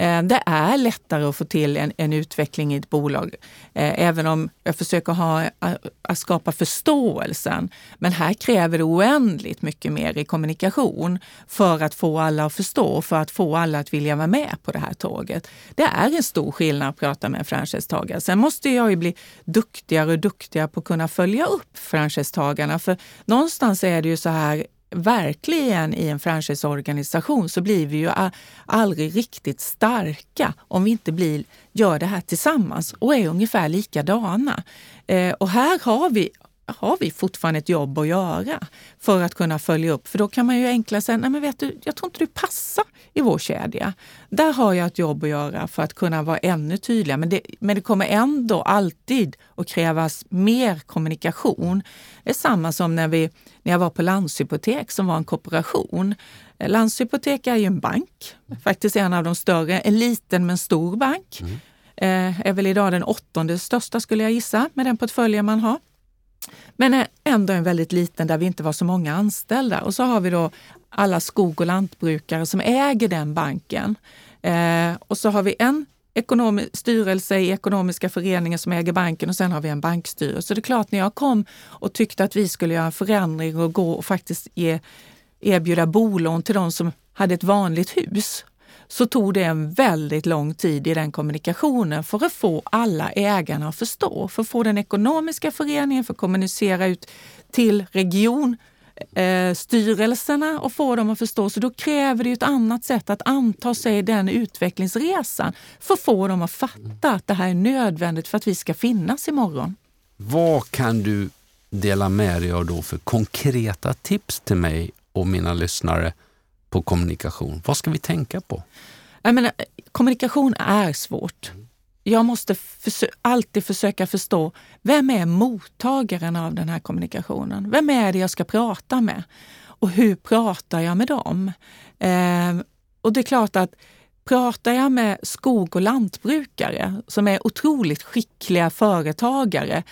Eh, det är lättare att få till en, en utveckling i ett bolag, eh, även om jag försöker ha, att skapa förståelsen. Men här kräver det oändligt mycket mer i kommunikation för att få alla att förstå, för att få alla att vilja vara med på det här tåget. Det är en stor skillnad att prata med en franchisetagare. Sen måste jag ju bli duktigare och duktigare på att kunna följa upp franchisetagarna. För någonstans är det ju så här verkligen i en franchiseorganisation så blir vi ju aldrig riktigt starka om vi inte blir, gör det här tillsammans och är ungefär likadana. Eh, och här har vi har vi fortfarande ett jobb att göra för att kunna följa upp. För då kan man ju enklare säga, nej men vet du, jag tror inte du passar i vår kedja. Där har jag ett jobb att göra för att kunna vara ännu tydligare. Men det, men det kommer ändå alltid att krävas mer kommunikation. Det är samma som när, vi, när jag var på Landshypotek som var en kooperation. Landshypotek är ju en bank, faktiskt en av de större, en liten men stor bank. Mm. Eh, är väl idag den åttonde största skulle jag gissa med den portföljen man har. Men ändå en väldigt liten där vi inte var så många anställda. Och så har vi då alla skog och lantbrukare som äger den banken. Eh, och så har vi en styrelse i ekonomiska föreningen som äger banken och sen har vi en bankstyrelse. Det är klart, när jag kom och tyckte att vi skulle göra en förändring och gå och faktiskt ge, erbjuda bolån till de som hade ett vanligt hus så tog det en väldigt lång tid i den kommunikationen för att få alla ägarna att förstå. För att få den ekonomiska föreningen för att kommunicera ut till region eh, styrelserna och få dem att förstå. Så då kräver det ett annat sätt att anta sig den utvecklingsresan för att få dem att fatta att det här är nödvändigt för att vi ska finnas imorgon. Vad kan du dela med dig av då för konkreta tips till mig och mina lyssnare på kommunikation? Vad ska vi tänka på? Jag menar, kommunikation är svårt. Jag måste försö alltid försöka förstå, vem är mottagaren av den här kommunikationen? Vem är det jag ska prata med? Och hur pratar jag med dem? Eh, och det är klart att pratar jag med skog och lantbrukare som är otroligt skickliga företagare,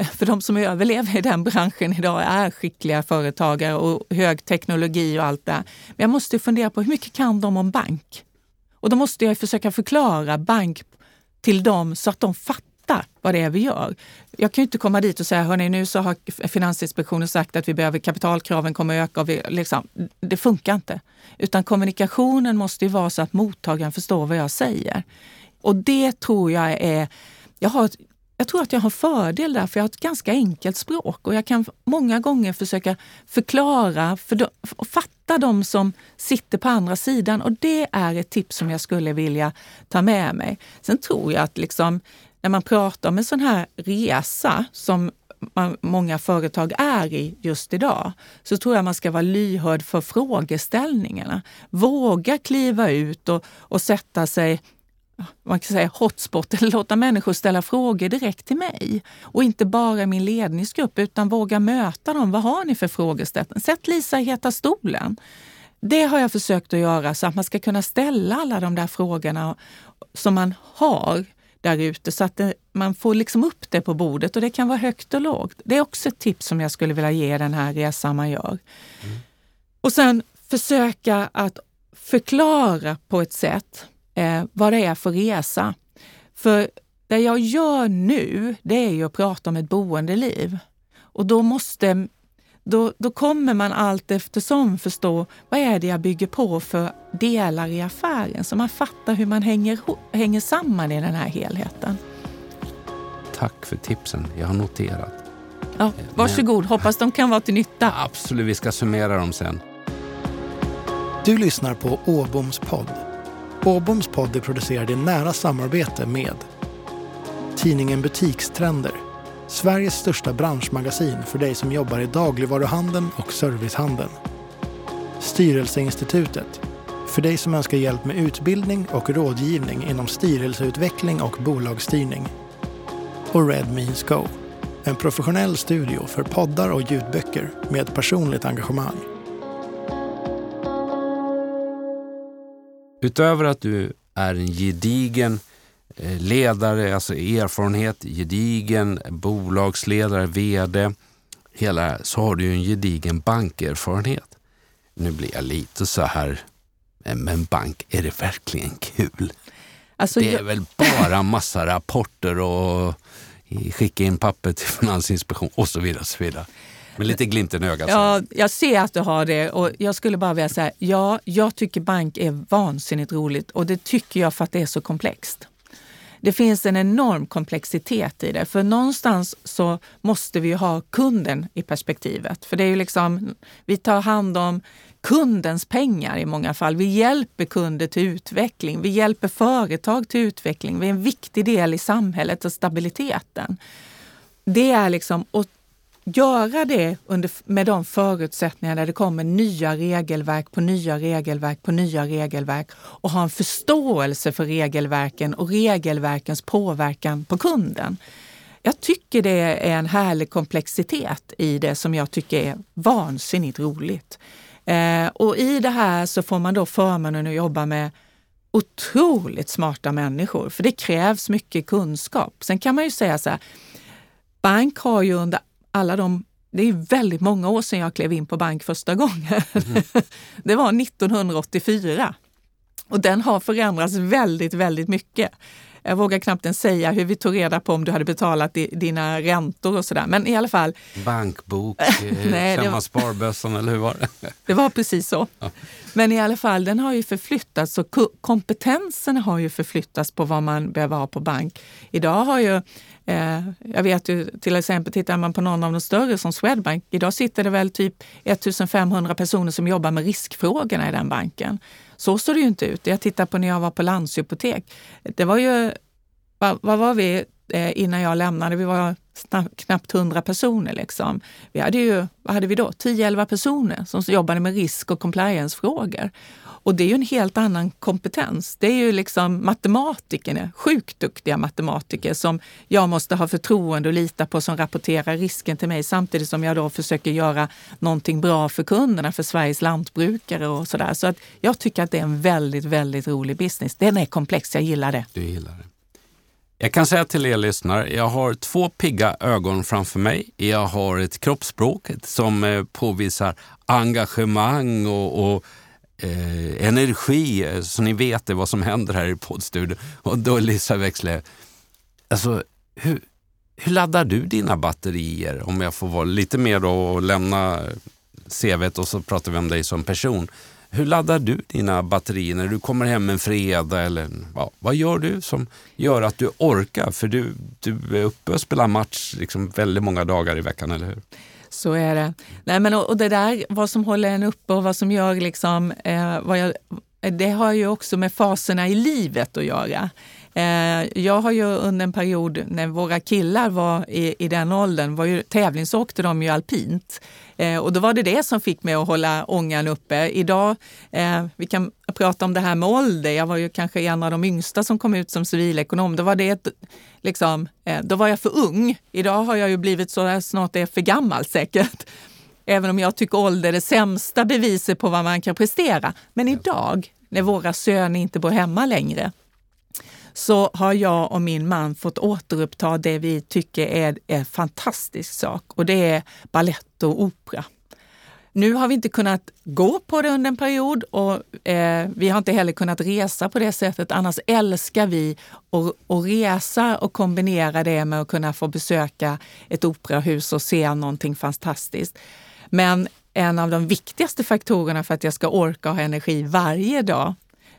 för de som överlever i den branschen idag är skickliga företagare och hög teknologi och allt det. Men jag måste fundera på hur mycket kan de om bank? Och då måste jag försöka förklara bank till dem så att de fattar vad det är vi gör. Jag kan ju inte komma dit och säga, hörni nu så har Finansinspektionen sagt att vi behöver kapitalkraven kommer öka. Och vi, liksom, det funkar inte. Utan kommunikationen måste ju vara så att mottagaren förstår vad jag säger. Och det tror jag är... Jag, har, jag tror att jag har fördel där, för jag har ett ganska enkelt språk och jag kan många gånger försöka förklara för och fatta de som sitter på andra sidan. Och det är ett tips som jag skulle vilja ta med mig. Sen tror jag att liksom, när man pratar om en sån här resa som man, många företag är i just idag, så tror jag man ska vara lyhörd för frågeställningarna. Våga kliva ut och, och sätta sig man kan säga hotspot, eller låta människor ställa frågor direkt till mig. Och inte bara i min ledningsgrupp, utan våga möta dem. Vad har ni för frågeställningar? Sätt Lisa i heta stolen. Det har jag försökt att göra så att man ska kunna ställa alla de där frågorna som man har där ute så att det, man får liksom upp det på bordet och det kan vara högt och lågt. Det är också ett tips som jag skulle vilja ge den här resan man gör. Mm. Och sen försöka att förklara på ett sätt eh, vad det är för resa. För det jag gör nu, det är ju att prata om ett boendeliv. Och då måste då, då kommer man allt eftersom förstå vad är det jag bygger på för delar i affären så man fattar hur man hänger, hänger samman i den här helheten. Tack för tipsen. Jag har noterat. Ja, varsågod. Men... Hoppas de kan vara till nytta. Absolut, vi ska summera dem sen. Du lyssnar på Åboms podd. Åboms podd är producerad i nära samarbete med tidningen Butikstrender Sveriges största branschmagasin för dig som jobbar i dagligvaruhandeln och servicehandeln. Styrelseinstitutet. För dig som önskar hjälp med utbildning och rådgivning inom styrelseutveckling och bolagsstyrning. Och Red Means Go. En professionell studio för poddar och ljudböcker med personligt engagemang. Utöver att du är en gedigen Eh, ledare, alltså erfarenhet, gedigen bolagsledare, VD, hela, så har du ju en gedigen bankerfarenhet. Nu blir jag lite så här, men bank, är det verkligen kul? Alltså, det är jag... väl bara massa rapporter och skicka in papper till Finansinspektionen och så vidare. Och så vidare. Med lite glimten i ögat. Ja, jag ser att du har det och jag skulle bara vilja säga, ja, jag tycker bank är vansinnigt roligt och det tycker jag för att det är så komplext det finns en enorm komplexitet i det. För någonstans så måste vi ha kunden i perspektivet. För det är ju liksom, vi tar hand om kundens pengar i många fall. Vi hjälper kunder till utveckling. Vi hjälper företag till utveckling. Vi är en viktig del i samhället och stabiliteten. Det är liksom, och göra det under, med de förutsättningar där det kommer nya regelverk på nya regelverk på nya regelverk och ha en förståelse för regelverken och regelverkens påverkan på kunden. Jag tycker det är en härlig komplexitet i det som jag tycker är vansinnigt roligt. Eh, och i det här så får man då förmånen att jobba med otroligt smarta människor, för det krävs mycket kunskap. Sen kan man ju säga så här, bank har ju under alla de det är väldigt många år sedan jag klev in på bank första gången. Mm. det var 1984. Och den har förändrats väldigt, väldigt mycket. Jag vågar knappt ens säga hur vi tog reda på om du hade betalat dina räntor och sådär. Men i alla fall. Bankbok, Nej, klämma sparbössan eller hur var det? det var precis så. Ja. Men i alla fall, den har ju förflyttats och kompetensen har ju förflyttats på vad man behöver ha på bank. Idag har ju Eh, Eh, jag vet ju till exempel, tittar man på någon av de större som Swedbank, idag sitter det väl typ 1500 personer som jobbar med riskfrågorna i den banken. Så såg det ju inte ut. Jag tittar på när jag var på Landshypotek. Det var ju, vad, vad var vi eh, innan jag lämnade? Vi var knappt 100 personer. Liksom. Vi hade ju, vad hade vi då? 10-11 personer som jobbade med risk och compliance-frågor. Och det är ju en helt annan kompetens. Det är ju liksom matematikerna, sjukt duktiga matematiker som jag måste ha förtroende och lita på som rapporterar risken till mig samtidigt som jag då försöker göra någonting bra för kunderna, för Sveriges lantbrukare och sådär. Så att jag tycker att det är en väldigt, väldigt rolig business. Den är komplex, jag gillar det. Du gillar det. Jag kan säga till er lyssnare, jag har två pigga ögon framför mig. Jag har ett kroppsspråk som eh, påvisar engagemang och, och eh, energi, eh, så ni vet det, vad som händer här i poddstudion. Och då Lisa Växle, alltså hur, hur laddar du dina batterier? Om jag får vara lite mer då och lämna CVt och så pratar vi om dig som person. Hur laddar du dina batterier när du kommer hem en fredag? Eller, ja, vad gör du som gör att du orkar? För du, du är uppe och spelar match liksom väldigt många dagar i veckan, eller hur? Så är det. Nej, men, och, och det där, vad som håller en uppe och vad som gör liksom, eh, vad jag, det har ju också med faserna i livet att göra. Eh, jag har ju under en period när våra killar var i, i den åldern, var ju, tävlingsåkte de ju alpint. Eh, och då var det det som fick mig att hålla ångan uppe. Idag, eh, vi kan prata om det här med ålder. Jag var ju kanske en av de yngsta som kom ut som civilekonom. Då var, det liksom, eh, då var jag för ung. Idag har jag ju blivit så här, snart är för gammal säkert. Även om jag tycker ålder är det sämsta beviset på vad man kan prestera. Men idag, när våra söner inte bor hemma längre, så har jag och min man fått återuppta det vi tycker är en fantastisk sak och det är ballett och opera. Nu har vi inte kunnat gå på det under en period och eh, vi har inte heller kunnat resa på det sättet. Annars älskar vi att, resa och kombinera det med att kunna få besöka ett operahus och se någonting fantastiskt. Men en av de viktigaste faktorerna för att jag ska orka ha energi varje dag,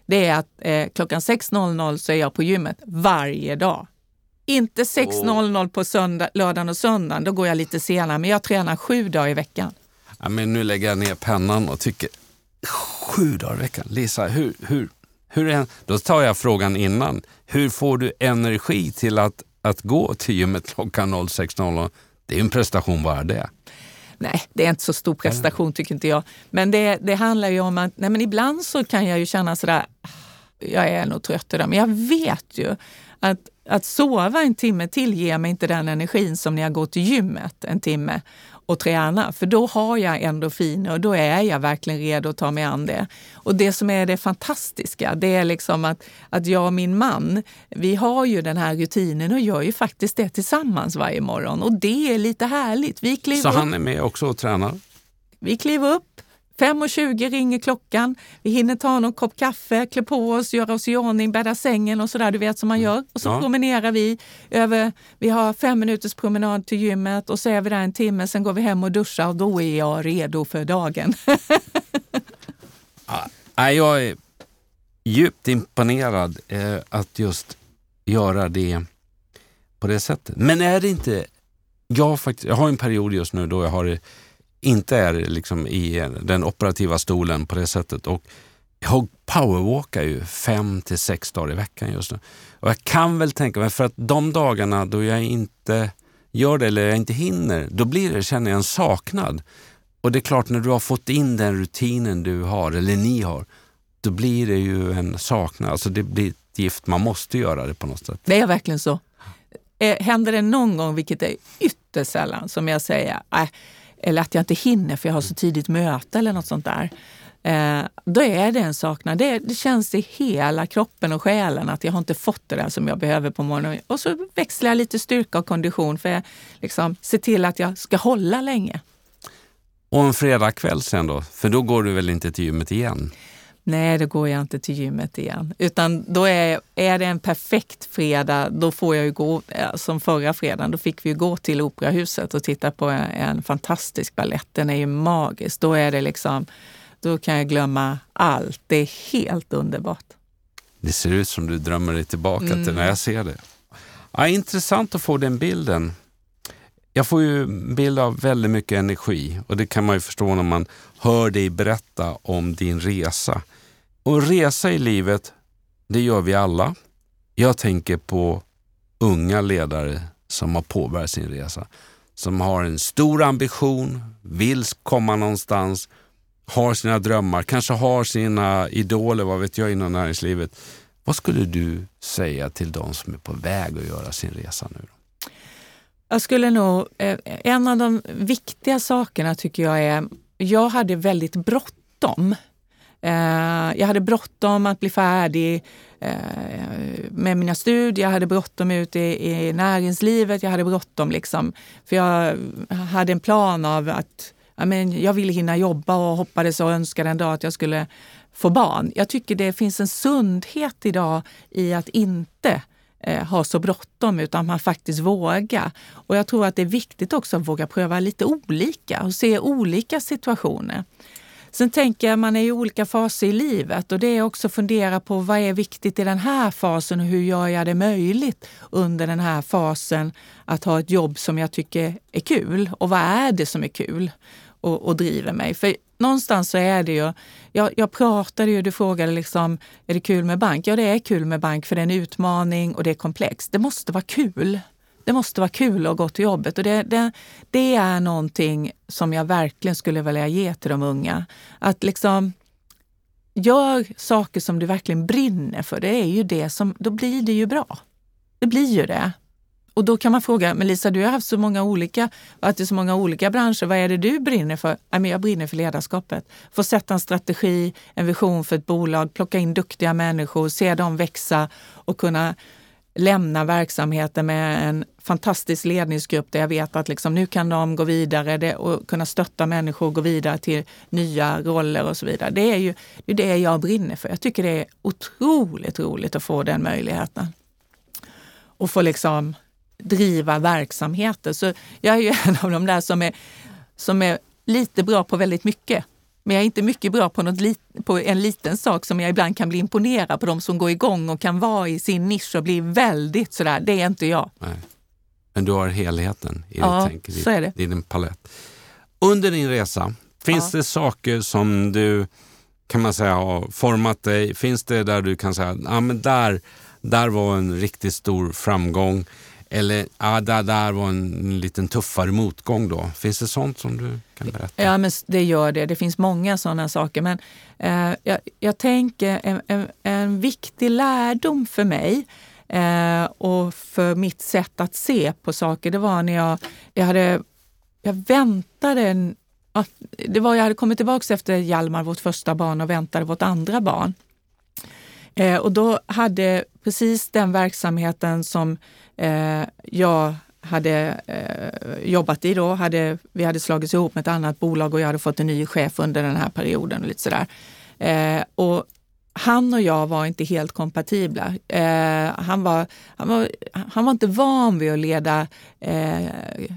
det är att eh, klockan 6.00 så är jag på gymmet varje dag. Inte 6.00 på söndag, lördagen och söndagen, då går jag lite senare, men jag tränar sju dagar i veckan. Ja, men nu lägger jag ner pennan och tycker, sju dagar i veckan? Lisa, hur, hur, hur är, då tar jag frågan innan. Hur får du energi till att, att gå till gymmet klockan 06.00? Det är en prestation bara det. Nej, det är inte så stor prestation tycker inte jag. Men det, det handlar ju om att nej, men ibland så kan jag ju känna sådär, ah, jag är nog trött idag. Men jag vet ju att, att sova en timme till ger mig inte den energin som när jag går till gymmet en timme och träna. För då har jag endorfiner och då är jag verkligen redo att ta mig an det. Och det som är det fantastiska, det är liksom att, att jag och min man, vi har ju den här rutinen och gör ju faktiskt det tillsammans varje morgon. Och det är lite härligt. Vi kliver Så han är med också och tränar? Vi kliver upp, 5.20 ringer klockan. Vi hinner ta någon kopp kaffe, klä på oss, göra oss i ordning, bädda sängen och sådär, du vet som man gör. Och så ja. promenerar vi över, vi har fem minuters promenad till gymmet och så är vi där en timme, sen går vi hem och duschar och då är jag redo för dagen. ja, jag är djupt imponerad eh, att just göra det på det sättet. Men är det inte, jag, faktiskt, jag har en period just nu då jag har inte är liksom i den operativa stolen på det sättet. Och jag powerwalkar ju fem till sex dagar i veckan just nu. Och jag kan väl tänka mig, för att de dagarna då jag inte gör det eller jag inte hinner, då blir det, känner jag en saknad. Och det är klart, när du har fått in den rutinen du har, eller ni har, då blir det ju en saknad. Alltså det blir ett gift, man måste göra det på något sätt. Det är verkligen så. Eh, händer det någon gång, vilket är ytterst sällan, som jag säger, äh, eller att jag inte hinner för jag har så tidigt möte eller något sånt där. eh, då är det en saknad. Det, det, känns i hela kroppen och själen att jag har inte fått det där som jag behöver på morgonen. Och så växlar jag lite styrka och kondition för att liksom, se till att jag ska hålla länge. Och en fredagkväll sen då? För då går du väl inte till gymmet igen? Nej, då går jag inte till gymmet igen. Utan då är, är det en perfekt fredag, då får jag ju gå, som förra fredagen, då fick vi gå till Operahuset och titta på en, en fantastisk ballett. Den är ju magisk. Då är det liksom, då kan jag glömma allt. Det är helt underbart. Det ser ut som du drömmer dig tillbaka mm. till när jag ser det. Ja, intressant att få den bilden. Jag får ju en bild av väldigt mycket energi och det kan man ju förstå när man hör dig berätta om din resa. Och resa i livet, det gör vi alla. Jag tänker på unga ledare som har påbörjat sin resa. Som har en stor ambition, vill komma någonstans, har sina drömmar, kanske har sina idoler, vad vet jag, inom näringslivet. Vad skulle du säga till de som är på väg att göra sin resa nu? Jag skulle nog, eh, en av de viktiga sakerna tycker jag är, jag hade väldigt bråttom. Eh, jag hade bråttom att bli färdig eh, med mina studier, jag hade bråttom ut i, i näringslivet, jag hade bråttom liksom. För jag hade en plan av att ja, men jag ville hinna jobba och hoppades och önskade en dag att jag skulle få barn. Jag tycker det finns en sundhet idag i att inte eh, ha så bråttom utan man faktiskt vågar. Och jag tror att det är viktigt också att våga pröva lite olika och se olika situationer. Sen tänker jag att man är i olika faser i livet och det är också att fundera på vad är viktigt i den här fasen och hur gör jag det möjligt under den här fasen att ha ett jobb som jag tycker är kul och vad är det som är kul och, och driver mig? För någonstans så är det ju, jag, jag pratade ju, du frågade liksom, är det kul med bank? Ja, det är kul med bank för det är en utmaning och det är komplext. Det måste vara kul. Det måste vara kul att gå till jobbet och det, det, det är någonting som jag verkligen skulle vilja ge till de unga. Att liksom, gör saker som du verkligen brinner för. Det är ju det som, då blir det ju bra. Det blir ju det. Och då kan man fråga, men Lisa du har haft så många olika, varit i så många olika branscher, vad är det du brinner för? jag brinner för ledarskapet. Få sätta en strategi, en vision för ett bolag, plocka in duktiga människor, se dem växa och kunna lämna verksamheten med en fantastisk ledningsgrupp där jag vet att liksom, nu kan de gå vidare och kunna stötta människor och gå vidare till nya roller och så vidare. Det är ju det, är det jag brinner för. Jag tycker det är otroligt roligt att få den möjligheten. Och få liksom driva verksamheter. Så jag är ju en av de där som är, som är lite bra på väldigt mycket. Men jag är inte mycket bra på, något lit, på en liten sak som jag ibland kan bli imponerad på de som går igång och kan vara i sin nisch och bli väldigt sådär. Det är inte jag. Nej. Men du har helheten i ja, ditt tänk, i så är det. din palett. Under din resa, finns ja. det saker som du kan man säga har format dig? Finns det där du kan säga, ja men där, där var en riktigt stor framgång. Eller ja, där, där var en liten tuffare motgång då. Finns det sånt som du kan berätta? Ja, men det gör det. Det finns många sådana saker. Men eh, jag, jag, tänker en, en, en, viktig lärdom för mig eh, och för mitt sätt att se på saker, det var när jag, jag hade, jag väntade en, det var, jag hade kommit tillbaka efter Hjalmar, vårt första barn, och väntade vårt andra barn. Eh, och då hade precis den verksamheten som eh, jag hade eh, jobbat i då, hade, vi hade slagits ihop med ett annat bolag och jag hade fått en ny chef under den här perioden. och lite sådär. Eh, och han och jag var inte helt kompatibla. Eh, han, var, han, var, han var inte van vid att leda eh,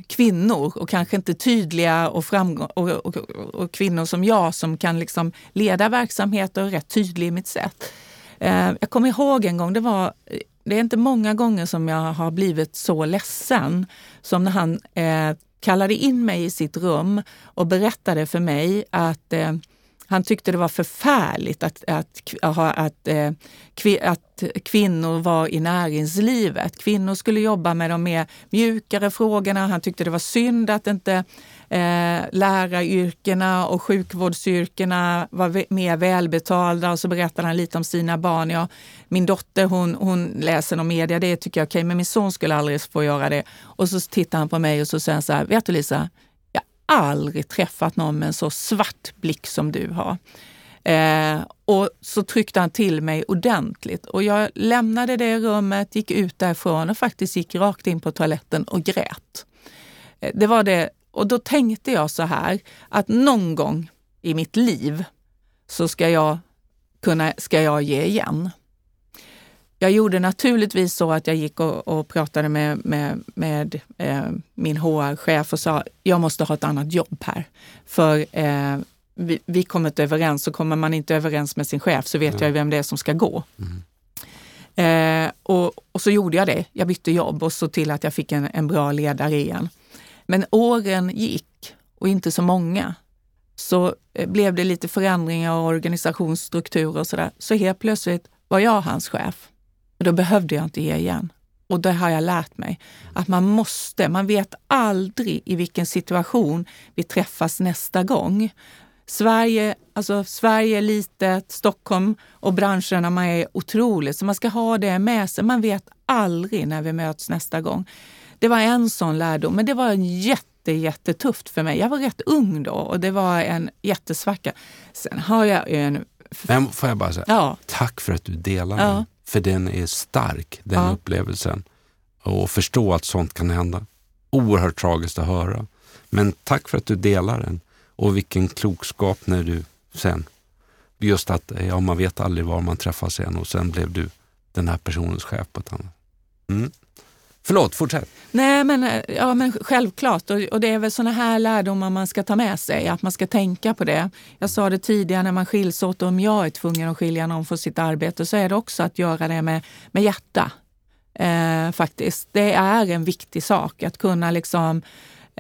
kvinnor och kanske inte tydliga och, framgång, och, och, och, kvinnor som jag som kan liksom leda verksamheter och rätt tydlig i mitt sätt. Eh, jag kommer ihåg en gång, det var det är inte många gånger som jag har blivit så ledsen som när han eh, kallade in mig i sitt rum och berättade för mig att eh, han tyckte det var förfärligt att, att, att, att, eh, att kvinnor var i näringslivet. Kvinnor skulle jobba med de mer mjukare frågorna. Han tyckte det var synd att inte eh, läraryrkena och sjukvårdsyrkena var mer välbetalda. Och så berättade han lite om sina barn. Ja, min dotter hon, hon läser någon media, det tycker jag är okej, men min son skulle aldrig få göra det. Och så tittar han på mig och så säger han så här, vet du Lisa, aldrig träffat någon med en så svart blick som du har. Eh, och så tryckte han till mig ordentligt och jag lämnade det rummet, gick ut därifrån och faktiskt gick rakt in på toaletten och grät. Eh, det var det, och då tänkte jag så här att någon gång i mitt liv så ska jag, kunna, ska jag ge igen. Jag gjorde naturligtvis så att jag gick och, och pratade med, med, med eh, min HR-chef och sa jag måste ha ett annat jobb här. För eh, vi, vi kommer inte överens och kommer man inte överens med sin chef så vet ja. jag vem det är som ska gå. Mm. Eh, och, och, så gjorde jag det. Jag bytte jobb och såg till att jag fick en, en bra ledare igen. Men åren gick och inte så många. Så eh, blev det lite förändringar och organisationsstruktur och sådär. Så helt plötsligt var jag hans chef. Och då behövde jag inte ge igen. Och det har jag lärt mig. Att man måste, man vet aldrig i vilken situation vi träffas nästa gång. Sverige, alltså Sverige är litet, Stockholm och branscherna är otroligt. Så man ska ha det med sig. Man vet aldrig när vi möts nästa gång. Det var en sån lärdom, men det var jätte, jättetufft för mig. Jag var rätt ung då och det var en jättesvacka. Sen har jag en... Men får jag bara säga, ja. tack för att du delar ja. För den är stark, den ja. upplevelsen. Och förstå att sånt kan hända. Oerhört tragiskt att höra. Men tack för att du delar den. Och vilken klokskap när du sen, just att ja, man vet aldrig var man träffas igen och sen blev du den här personens chef på ett annat. Mm. Förlåt, fortsätt. Nej, men, eh, ja, men självklart. Och, och det är väl såna här lärdomar man ska ta med sig, att man ska tänka på det. Jag sa det tidigare när man skiljs åt, om jag är tvungen att skilja någon från sitt arbete så är det också att göra det med, med hjärta. Eh, faktiskt. Det är en viktig sak att kunna liksom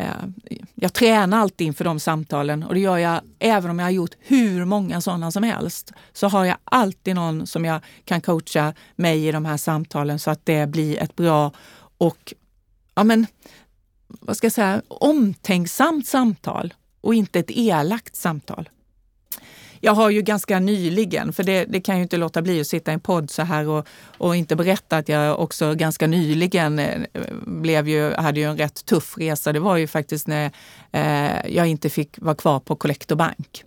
Eh, jag tränar alltid inför de samtalen och det gör jag även om jag har gjort hur många sådana som helst. Så har jag alltid någon som jag kan coacha mig i de här samtalen så att det blir ett bra och ja men, vad ska jag säga, omtänksamt samtal och inte ett elakt samtal. Jag har ju ganska nyligen, för det, det kan ju inte låta bli att sitta i en podd så här och, och inte berätta att jag också ganska nyligen eh, blev ju, hade ju en rätt tuff resa. Det var ju faktiskt när eh, jag inte fick vara kvar på Collector Bank.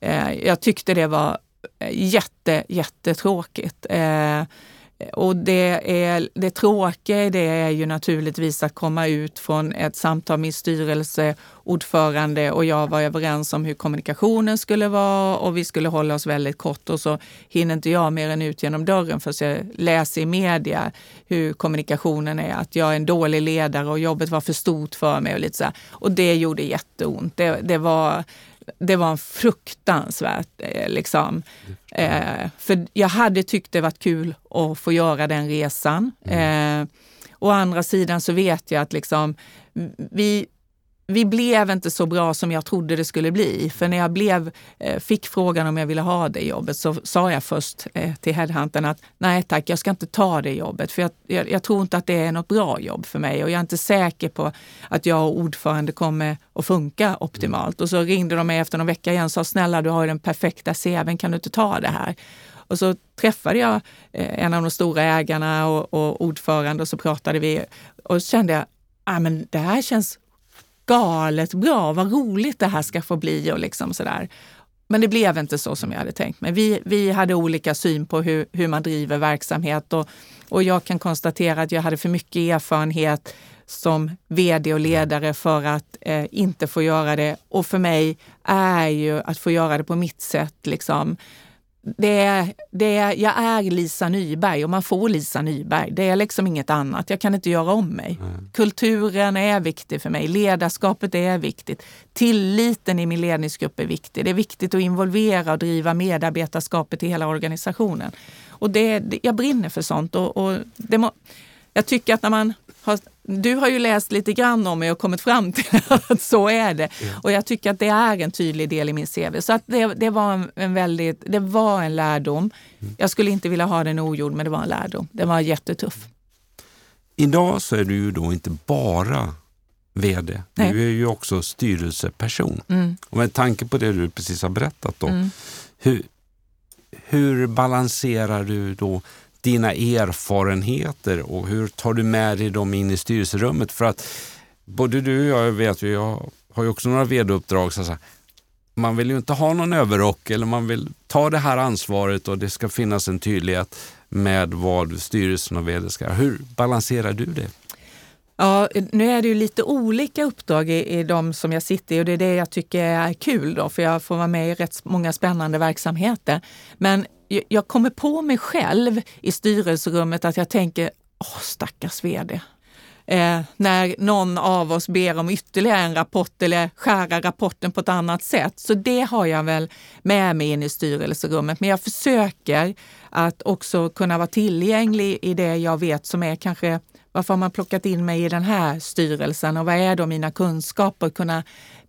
Eh, jag tyckte det var eh, jätte, jättetråkigt. Eh, och det, är, det tråkiga i det är ju naturligtvis att komma ut från ett samtal med styrelseordförande och jag var överens om hur kommunikationen skulle vara och vi skulle hålla oss väldigt kort och så hinner inte jag mer än ut genom dörren för jag läser i media hur kommunikationen är, att jag är en dålig ledare och jobbet var för stort för mig och lite så. Och det gjorde jätteont. Det, det var det var en fruktansvärt eh, liksom. Eh, för jag hade tyckt det varit kul att få göra den resan. Mm. Eh, å andra sidan så vet jag att liksom, vi, vi blev inte så bra som jag trodde det skulle bli. För när jag blev, eh, fick frågan om jag ville ha det jobbet så sa jag först eh, till headhuntern att nej tack, jag ska inte ta det jobbet. För jag, jag, jag, tror inte att det är något bra jobb för mig och jag är inte säker på att jag och ordförande kommer att funka optimalt. Och så ringde de mig efter någon vecka igen och sa snälla du har ju den perfekta CVn, kan du inte ta det här? Och så träffade jag eh, en av de stora ägarna och, och ordförande och så pratade vi och så kände jag, ah, men det här känns galet bra, vad roligt det här ska få bli och liksom sådär. Men det blev inte så som jag hade tänkt mig. Vi, vi hade olika syn på hur, hur man driver verksamhet och, och jag kan konstatera att jag hade för mycket erfarenhet som vd och ledare för att eh, inte få göra det. Och för mig är ju att få göra det på mitt sätt. Liksom det är, det är, jag är Lisa Nyberg och man får Lisa Nyberg. Det är liksom inget annat. Jag kan inte göra om mig. Mm. Kulturen är viktig för mig. Ledarskapet är viktigt. Tilliten i min ledningsgrupp är viktig. Det är viktigt att involvera och driva medarbetarskapet i hela organisationen. Och det, jag brinner för sånt. Och, och det må, jag tycker att när man har, du har ju läst lite grann om mig och kommit fram till att så är det. Och jag tycker att det är en tydlig del i min CV. Så att det, det var en, en, väldigt, det var en lärdom. Mm. Jag skulle inte vilja ha den ogjord, men det var en lärdom. Den var jättetuff. Idag så är du ju då inte bara VD, Nej. du är ju också styrelseperson. Mm. Och med tanke på det du precis har berättat då, mm. hur, hur balanserar du då dina erfarenheter och hur tar du med dig dem in i styrelserummet? För att både du och jag vet, ju, jag har ju också några vd-uppdrag, så man vill ju inte ha någon överrock eller man vill ta det här ansvaret och det ska finnas en tydlighet med vad styrelsen och vd ska Hur balanserar du det? Ja, nu är det ju lite olika uppdrag i, i de som jag sitter i och det är det jag tycker är kul då, för jag får vara med i rätt många spännande verksamheter. Men jag kommer på mig själv i styrelserummet att jag tänker, åh stackars vd. Eh, när någon av oss ber om ytterligare en rapport eller skära rapporten på ett annat sätt. Så det har jag väl med mig in i styrelserummet. Men jag försöker att också kunna vara tillgänglig i det jag vet som är kanske varför har man plockat in mig i den här styrelsen och vad är då mina kunskaper? Kunna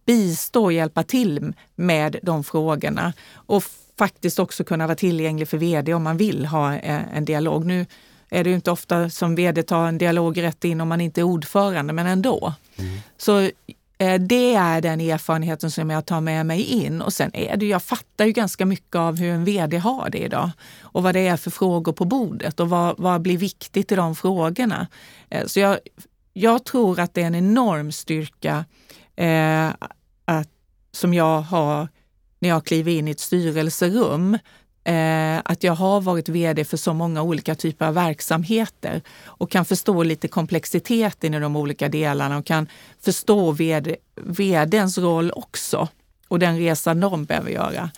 bistå och hjälpa till med de frågorna och faktiskt också kunna vara tillgänglig för vd om man vill ha eh, en dialog. Nu är det ju inte ofta som vd tar en dialog rätt in om man inte är ordförande, men ändå. Mm. Så eh, det är den erfarenheten som jag tar med mig in. Och sen är det, jag fattar ju ganska mycket av hur en vd har det idag och vad det är för frågor på bordet och vad, vad blir viktigt i de frågorna. Eh, så jag, jag tror att det är en enorm styrka eh, att, som jag har när jag kliver in i ett styrelserum eh, att jag har varit vd för så många olika typer av verksamheter och kan förstå lite komplexiteten i de olika delarna och kan förstå vd, vdns roll också och den resan de behöver göra.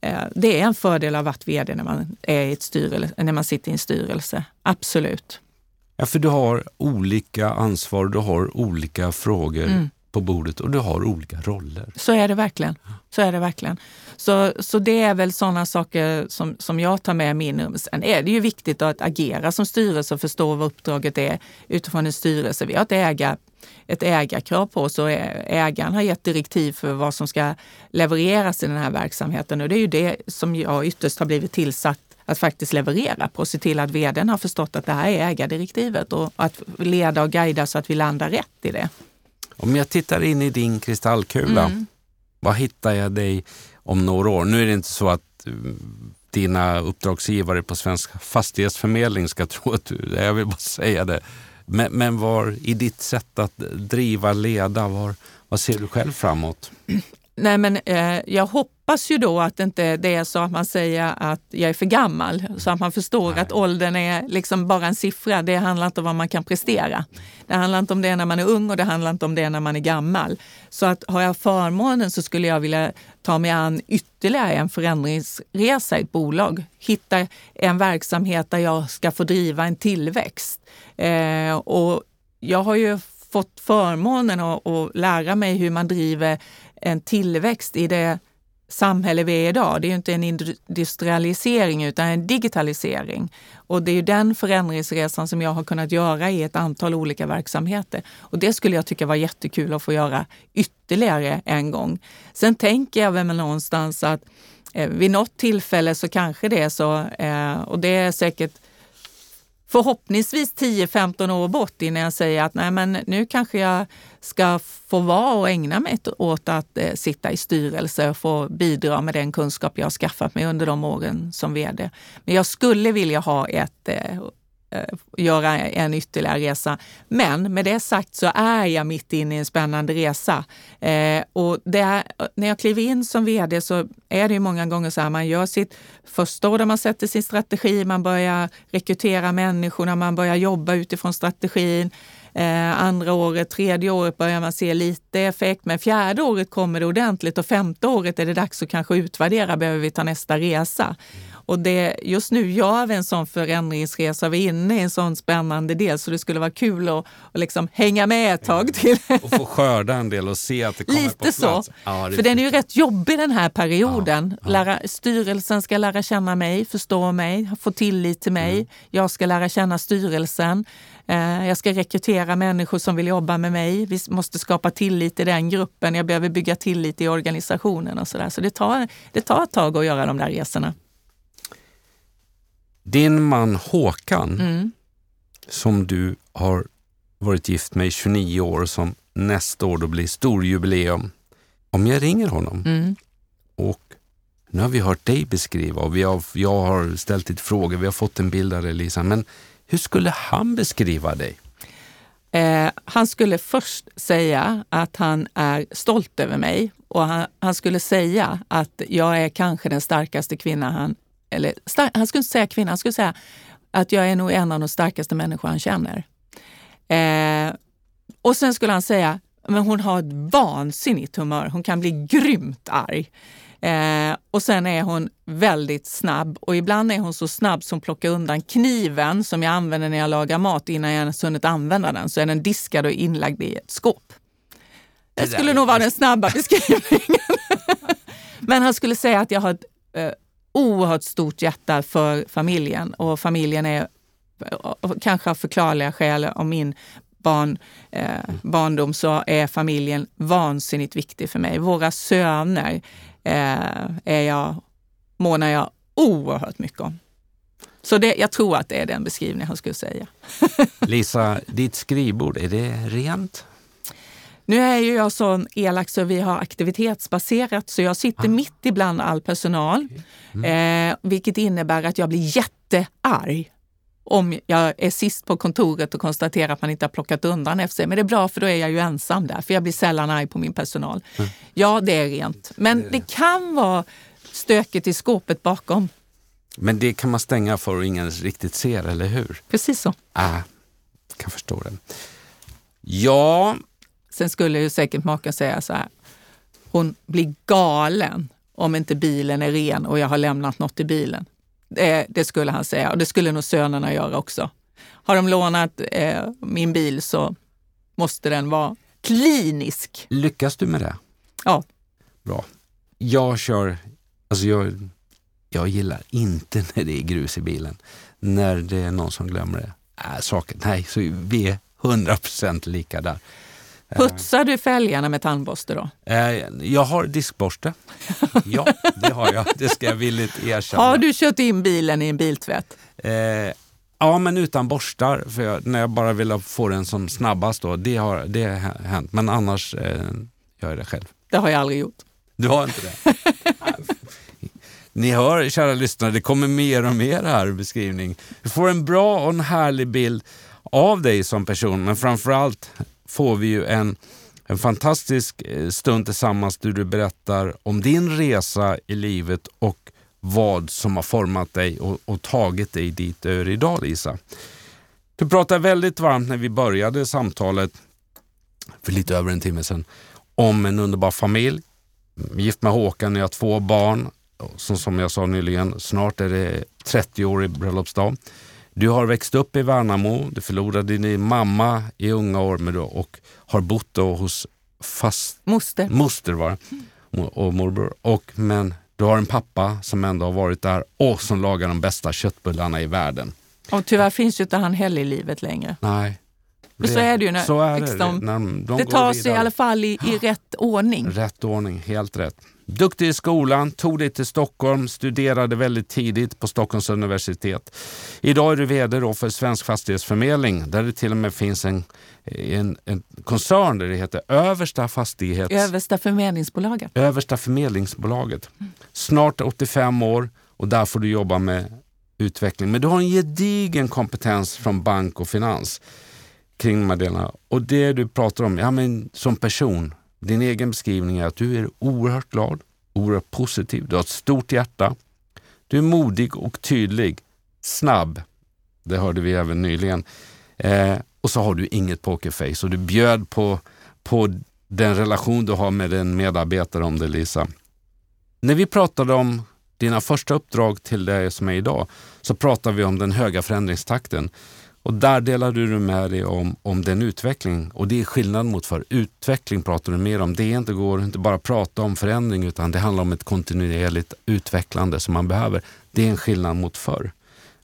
Eh, det är en fördel av att vara vd när man, är i ett styrelse, när man sitter i en styrelse. Absolut. Ja, för du har olika ansvar, du har olika frågor. Mm på bordet och du har olika roller. Så är det verkligen. Så är det verkligen. Så, så det är väl sådana saker som, som jag tar med mig in. Sen är det ju viktigt att agera som styrelse och förstå vad uppdraget är utifrån en styrelse. Vi har ett, ägar, ett ägarkrav på oss och ägaren har gett direktiv för vad som ska levereras i den här verksamheten. Och det är ju det som jag ytterst har blivit tillsatt att faktiskt leverera på och se till att vdn har förstått att det här är ägardirektivet och att leda och guida så att vi landar rätt i det. Om jag tittar in i din kristallkula, mm. vad hittar jag dig om några år? Nu är det inte så att mm, dina uppdragsgivare på Svensk Fastighetsförmedling ska tro att du jag vill bara säga det. Men, men var i ditt sätt att driva, leda, var, vad ser du själv framåt? Nej, men eh, jag hoppas ju då att inte det är så att man säger att jag är för gammal, så att man förstår Nej. att åldern är liksom bara en siffra. Det handlar inte om vad man kan prestera. Det handlar inte om det när man är ung och det handlar inte om det när man är gammal. Så att har jag förmånen så skulle jag vilja ta mig an ytterligare en förändringsresa i ett bolag. Hitta en verksamhet där jag ska få driva en tillväxt. Eh, och jag har ju fått förmånen att, att lära mig hur man driver en tillväxt i det samhälle vi är idag. Det är ju inte en industrialisering utan en digitalisering. Och det är ju den förändringsresan som jag har kunnat göra i ett antal olika verksamheter. Och det skulle jag tycka var jättekul att få göra ytterligare en gång. Sen tänker jag väl någonstans att eh, vid något tillfälle så kanske det är så, eh, och det är säkert förhoppningsvis 10-15 år bort innan jag säger att nej, men nu kanske jag ska få vara och ägna mig åt att eh, sitta i styrelse och få bidra med den kunskap jag har skaffat mig under de åren som vd. Men jag skulle vilja ha ett eh, Eh, Eh, göra en ytterligare resa. Men med det sagt så är jag mitt inne i en spännande resa. Eh, och är, eh, när jag kliver in som vd så är det ju många gånger så här, man gör sitt första år där man sätter sin strategi, man börjar rekrytera människorna, man börjar jobba utifrån strategin. Eh, andra året, tredje året börjar man se lite effekt, men fjärde året kommer det ordentligt och femte året är det dags att kanske utvärdera, behöver vi ta nästa resa? Och det, just nu gör vi en sån förändringsresa, vi är inne i en sån spännande del så det skulle vara kul att, att liksom hänga med ett tag till. Och få skörda en del och se att det kommer Lite på plats. så. Ja, För den är ju rätt jobbig den här perioden. Ja. Lära, styrelsen ska lära känna mig, förstå mig, få tillit till mig. Mm. Jag ska lära känna styrelsen. Eh, jag ska rekrytera människor som vill jobba med mig. Vi måste skapa tillit i den gruppen. Jag behöver bygga tillit i organisationen och så där. Så det tar, det tar ett tag att göra de där resorna. Din man Håkan, mm. som du har varit gift med i 29 år, som nästa år då blir storjubileum. Om jag ringer honom mm. och nu har vi hört dig beskriva och vi har, jag har ställt lite frågor, vi har fått en bild av dig Lisa, men hur skulle han beskriva dig? Eh, han skulle först säga att han är stolt över mig och han, han, skulle säga att jag är kanske den starkaste kvinna han... Eller han skulle inte säga kvinna, han skulle säga att jag är nog en av de starkaste människor han känner. Eh, och sen skulle han säga, men hon har ett vansinnigt humör, hon kan bli grymt arg. Eh, och sen är hon väldigt snabb och ibland är hon så snabb som plockar undan kniven som jag använder när jag lagar mat innan jag ens hunnit använda den. Så är den diskad och inlagd i ett skåp. Det skulle nog vara den snabba beskrivningen. Men han skulle säga att jag har ett eh, oerhört stort hjärta för familjen och familjen är kanske av förklarliga skäl om min barn, eh, barndom så är familjen vansinnigt viktig för mig. Våra söner eh, är jag, månar jag oerhört mycket om. Så det, jag tror att det är den beskrivning han skulle säga. Lisa, ditt skrivbord, är det rent? Nu är ju jag så elak så vi har aktivitetsbaserat så jag sitter ah. mitt ibland all personal. Mm. Eh, vilket innebär att jag blir jättearg om jag är sist på kontoret och konstaterar att man inte har plockat undan efter sig. Men det är bra för då är jag ju ensam där, för jag blir sällan arg på min personal. Mm. Ja, det är rent. Men det kan vara stökigt i skåpet bakom. Men det kan man stänga för och ingen riktigt ser, eller hur? Precis så. Ah, kan förstå det. Ja. Sen skulle ju säkert maken säga så här. Hon blir galen om inte bilen är ren och jag har lämnat något i bilen. Det, det, skulle han säga och det skulle nog sönerna göra också. Har de lånat eh, min bil så måste den vara klinisk. Lyckas du med det? Ja. Bra. Jag kör, alltså jag, jag gillar inte när det är grus i bilen. När det är någon som glömmer det. Äh, saker, nej, så vi är 100 procent lika där. Putsar du fälgarna med tandborste då? Eh, jag har diskborste. Ja, det har jag. Det ska jag villigt erkänna. Har du kört in bilen i en biltvätt? Eh, ja, men utan borstar. För jag, när jag bara vill få den som snabbast. Då, det har det har hänt. Men annars eh, gör jag det själv. Det har jag aldrig gjort. Du har inte det? Ni hör, kära lyssnare, det kommer mer och mer här beskrivning. Du får en bra och en härlig bild av dig som person, men framförallt får vi ju en, en fantastisk eh, stund tillsammans där du berättar om din resa i livet och vad som har format dig och, och tagit dig dit du är idag Lisa. Du pratade väldigt varmt när vi började samtalet för lite över en timme sedan om en underbar familj. Gift med Håkan, ni har två barn. Som, som jag sa nyligen, snart är det 30 år i bröllopsdag. Du har växt upp i Värnamo, du förlorade din mamma i unga år och har bott hos fast... Moster. Moster var och morbror. Och, men du har en pappa som ändå har varit där och som lagar de bästa köttbullarna i världen. Och tyvärr finns ju inte han heller i livet längre. Nej. Men så är det ju. När, så är det. Liksom, när de, de det tar sig i alla fall i, i rätt ordning. Rätt ordning, helt rätt. Duktig i skolan, tog dig till Stockholm, studerade väldigt tidigt på Stockholms universitet. Idag är du VD för Svensk Fastighetsförmedling där det till och med finns en, en, en koncern där det heter Översta Fastighets... Översta Förmedlingsbolaget. Översta Förmedlingsbolaget. Snart 85 år och där får du jobba med utveckling. Men du har en gedigen kompetens från bank och finans kring de här delarna. Och det du pratar om, ja men som person, din egen beskrivning är att du är oerhört glad, oerhört positiv, du har ett stort hjärta. Du är modig och tydlig, snabb. Det hörde vi även nyligen. Eh, och så har du inget pokerface och du bjöd på, på den relation du har med din medarbetare om det, Lisa. När vi pratade om dina första uppdrag till det som är idag så pratade vi om den höga förändringstakten. Och där delar du med dig om, om den utveckling och det är skillnad mot för Utveckling pratar du mer om. Det inte går inte bara prata om förändring utan det handlar om ett kontinuerligt utvecklande som man behöver. Det är en skillnad mot förr.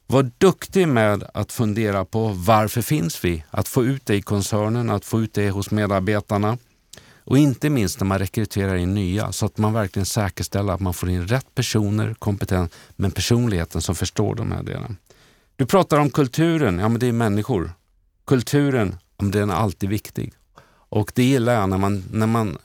Var duktig med att fundera på varför finns vi? Att få ut det i koncernen, att få ut det hos medarbetarna. Och inte minst när man rekryterar in nya så att man verkligen säkerställer att man får in rätt personer, kompetens, men personligheten som förstår de här delarna. Du pratar om kulturen, ja men det är människor. Kulturen, ja, den är alltid viktig. Och det gillar jag när man, när man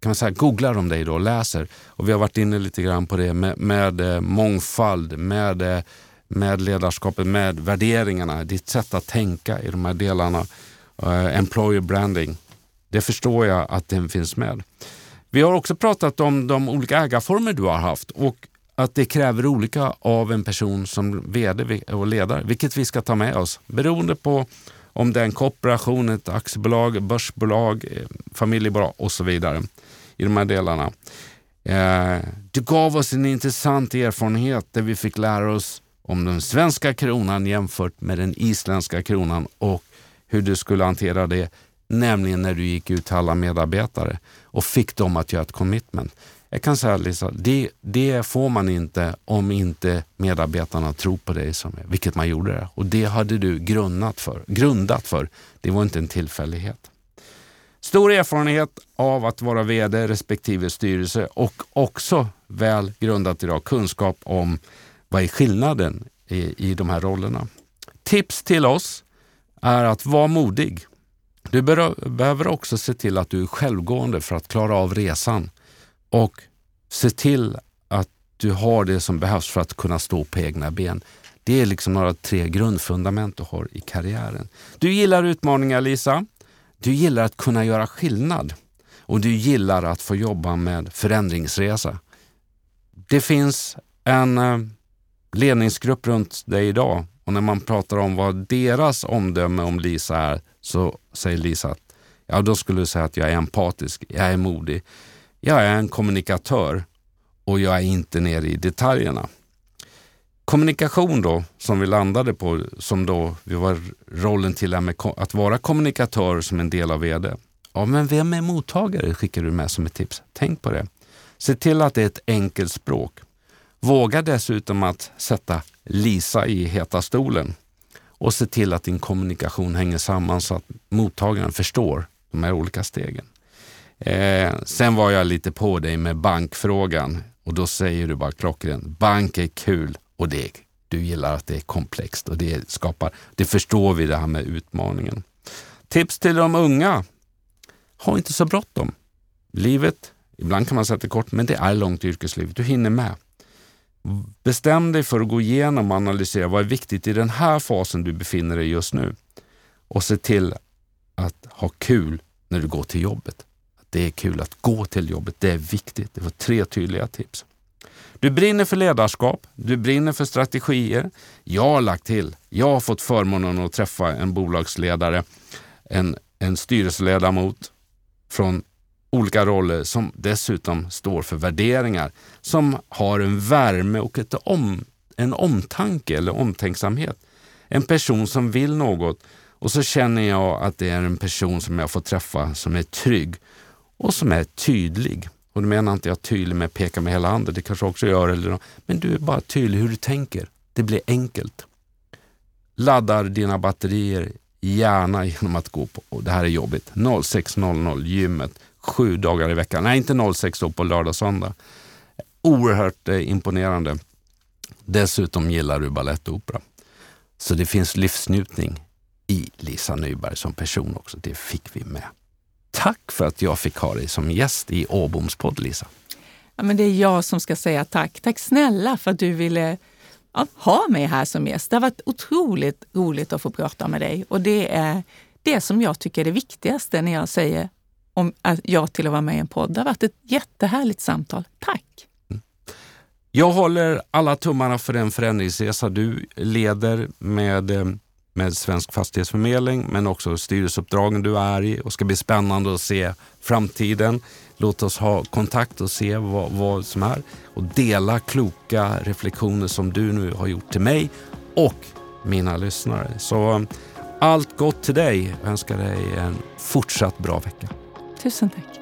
kan man säga, googlar om dig då och läser. Och vi har varit inne lite grann på det med, med eh, mångfald, med, eh, med ledarskapet, med värderingarna, ditt sätt att tänka i de här delarna. uh, employer branding. Det förstår jag att den finns med. Vi har också pratat om de olika ägarformer du har haft och att det kräver olika av en person som vd och ledare, vilket vi ska ta med oss beroende på om det är en kooperation, ett aktiebolag, börsbolag, eh, familjebolag och så vidare i de här delarna. Eh, du gav oss en intressant erfarenhet där vi fick lära oss om den svenska kronan jämfört med den isländska kronan och hur du skulle hantera det, nämligen när du gick ut till alla medarbetare och fick dem att göra ett commitment. Jag kan säga Lisa, det, det får man inte om inte medarbetarna tror på dig, som, vilket man gjorde det. Och det hade du grundat för. Grundat för. Det var inte en tillfällighet. Stor erfarenhet av att vara VD respektive styrelse och också väl grundat idag kunskap om vad är skillnaden i, i de här rollerna. Tips till oss är att vara modig. Du behöver också se till att du är självgående för att klara av resan och se till att du har det som behövs för att kunna stå på egna ben. Det är liksom några tre grundfundament du har i karriären. Du gillar utmaningar Lisa. Du gillar att kunna göra skillnad och du gillar att få jobba med förändringsresa. Det finns en eh, ledningsgrupp runt dig idag och när man pratar om vad deras omdöme om Lisa är så säger Lisa att ja, då skulle du säga att jag är empatisk, jag är modig, jag är en kommunikatör och jag är inte nere i detaljerna. Kommunikation då, som vi landade på, som då vi var rollen till att vara kommunikatör som en del av VD. Ja, men vem är mottagare skickar du med som ett tips. Tänk på det. Se till att det är ett enkelt språk. Våga dessutom att sätta Lisa i heta stolen och se till att din kommunikation hänger samman så att mottagaren förstår de här olika stegen. Eh, sen var jag lite på dig med bankfrågan och då säger du bara klockrent, bank är kul och det, du gillar att det är komplext och det skapar, det förstår vi det här med utmaningen. Tips till de unga, ha inte så bråttom. Livet, ibland kan man säga att det är kort, men det är långt yrkesliv. Du hinner med. Bestäm dig för att gå igenom och analysera vad är viktigt i den här fasen du befinner dig just nu och se till att ha kul när du går till jobbet. Det är kul att gå till jobbet, det är viktigt. Det var tre tydliga tips. Du brinner för ledarskap, du brinner för strategier. Jag har lagt till, jag har fått förmånen att träffa en bolagsledare, en, en styrelseledamot från olika roller som dessutom står för värderingar, som har en värme och ett om, en omtanke eller omtänksamhet. En person som vill något och så känner jag att det är en person som jag får träffa som är trygg och som är tydlig. Och då menar inte jag tydlig med att peka med hela handen, det kanske också gör, eller, men du är bara tydlig hur du tänker. Det blir enkelt. Laddar dina batterier gärna genom att gå på, och det här är jobbigt, 06.00 gymmet sju dagar i veckan. Nej, inte 06 då på lördag och söndag. Oerhört eh, imponerande. Dessutom gillar du balett och opera. Så det finns livsnjutning i Lisa Nyberg som person också. Det fick vi med. Tack för att jag fick ha dig som gäst i Åboms podd, Lisa. Ja, men det är jag som ska säga tack. Tack snälla för att du ville ja, ha mig här som gäst. Det har varit otroligt roligt att få prata med dig och det är det som jag tycker är det viktigaste när jag säger om ja till att vara med i en podd. Det har varit ett jättehärligt samtal. Tack! Jag håller alla tummarna för den förändringsresa du leder med eh, med Svensk Fastighetsförmedling men också styrelseuppdragen du är i och ska bli spännande att se framtiden. Låt oss ha kontakt och se vad, vad som är och dela kloka reflektioner som du nu har gjort till mig och mina lyssnare. Så allt gott till dig. Jag önskar dig en fortsatt bra vecka. Tusen tack.